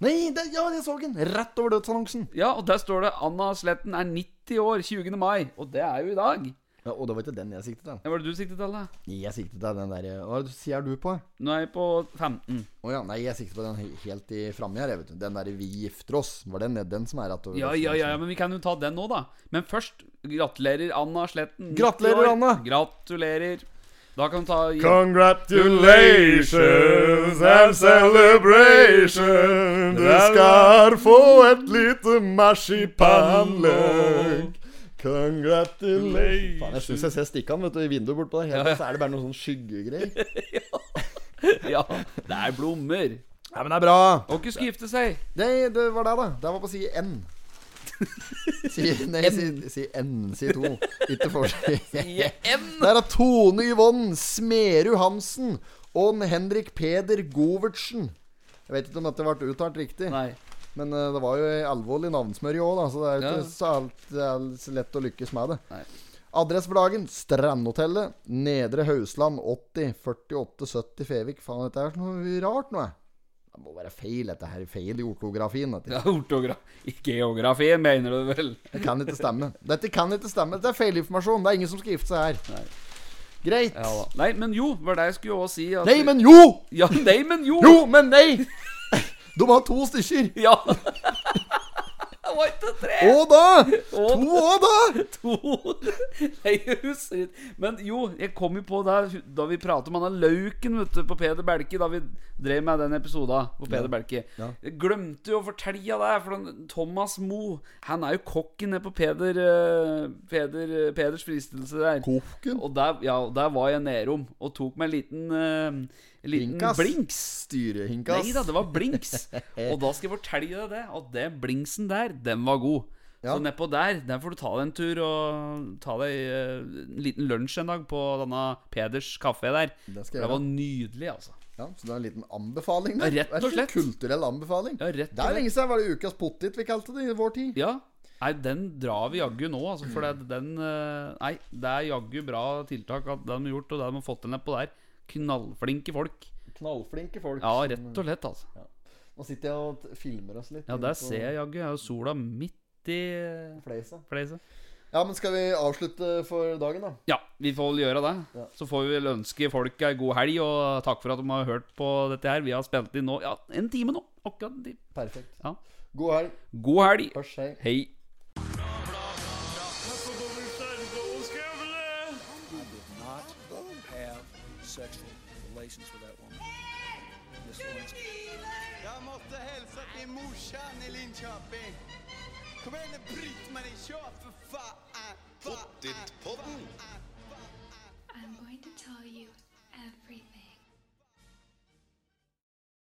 Nei, det, ja, jeg så den! Rett over dødsannonsen. Ja, og der står det 'Anna Sletten er 90 år 20. mai'. Og det er jo i dag. Ja, og det var ikke den jeg siktet til. Ja, Var det du siktet til, da? Jeg siktet til den der Hva er det du sier du på? Nå er jeg på 15. Å ja, nei, jeg sikter på den helt i framme her, jeg, vet du. Den der 'Vi gifter oss'. Var det den som er rett over Ja, ja, ja, ja, men vi kan jo ta den nå, da. Men først gratulerer Anna Sletten. Gratulerer. Anna. Gratulerer. Da kan vi ta Congratulations and celebration. Du skal få et lite marsipanløk. Congratulations Faen, jeg syns jeg ser vet du, i vinduet bortpå der. Helt, Så er det bare noen sånn skyggegreier. Ja, det er blommer. Ja, men det er bra. Og ikke skal gifte seg. Det, det var det, da. Det var på side N. Si, nei, si, si N. Si to. Ikke forskjell. Der er Tone Yvonne Smerud Hansen og Henrik Peder Govertsen. Jeg vet ikke om dette ble uttalt riktig. Nei. Men uh, det var jo alvorlig navnsmørje òg, så det er jo ikke Ja. så, alt, er lett å lykkes med det. Nei. Adresse for dagen Strandhotellet, Nedre Hausland 80 48 70 Fevik. Faen, dette er noe rart nå. Det må være feil, dette her. Feil i ortografien. Dette. Ja, ortogra Geografien, mener du vel? Det kan ikke stemme. Dette kan ikke stemme. Dette er feilinformasjon. Det er ingen som skal gifte seg her. Nei. Greit. Ja. Nei, men jo, var det jeg skulle også si. At Nei, men jo! Ja, nei, men jo! Jo, men nei! De har to stykker. Ja. Var ikke tre! Og da! To og da! To Jeg husker ikke Men jo, jeg kom jo på det da vi pratet om han Lauken vet du, på Peder Belke, da vi drev med den episoden på Peder Belke. Ja. Jeg glemte jo å fortelle det, for Thomas Mo Han er jo kokken nede på Peder, eh, Peder eh, Peders fristelse der. Kokken? Og der, ja, der var jeg nedom og tok meg en liten, eh, en liten Hinkas. blinks. Styrehinkas. Nei da, det var blinks. og da skal jeg fortelle deg det, at den blinksen der, den var god. Ja. Så nedpå der, der får du ta deg en tur og ta deg eh, en liten lunsj en dag på denne Peders kafé der. Det det var nydelig, altså. Ja, så det er en liten anbefaling der. Ja, rett og slett. Kulturell anbefaling. Ja, rett og det er lenge siden var det ukas pottit vi kalte det i vår tid. Ja. Nei, den drar vi jaggu nå, altså. For det, den eh, Nei, det er jaggu bra tiltak at de har gjort, og det de har fått til nedpå der. Knallflinke folk. Knallflinke folk. Ja, rett og slett, altså. Nå sitter jeg og filmer oss litt. Ja, der ser jeg jaggu. Jeg har sola midt i Fleisa. Ja, men skal vi avslutte for dagen, da? Ja, vi får vel gjøre det. Ja. Så får vi vel ønske folk ei god helg, og takk for at de har hørt på dette her. Vi har spilt inn nå ja, en time nå. Akkurat en time. Perfekt. Ja. God helg. God helg. Hørs, hei. Hei. sexual Linköping.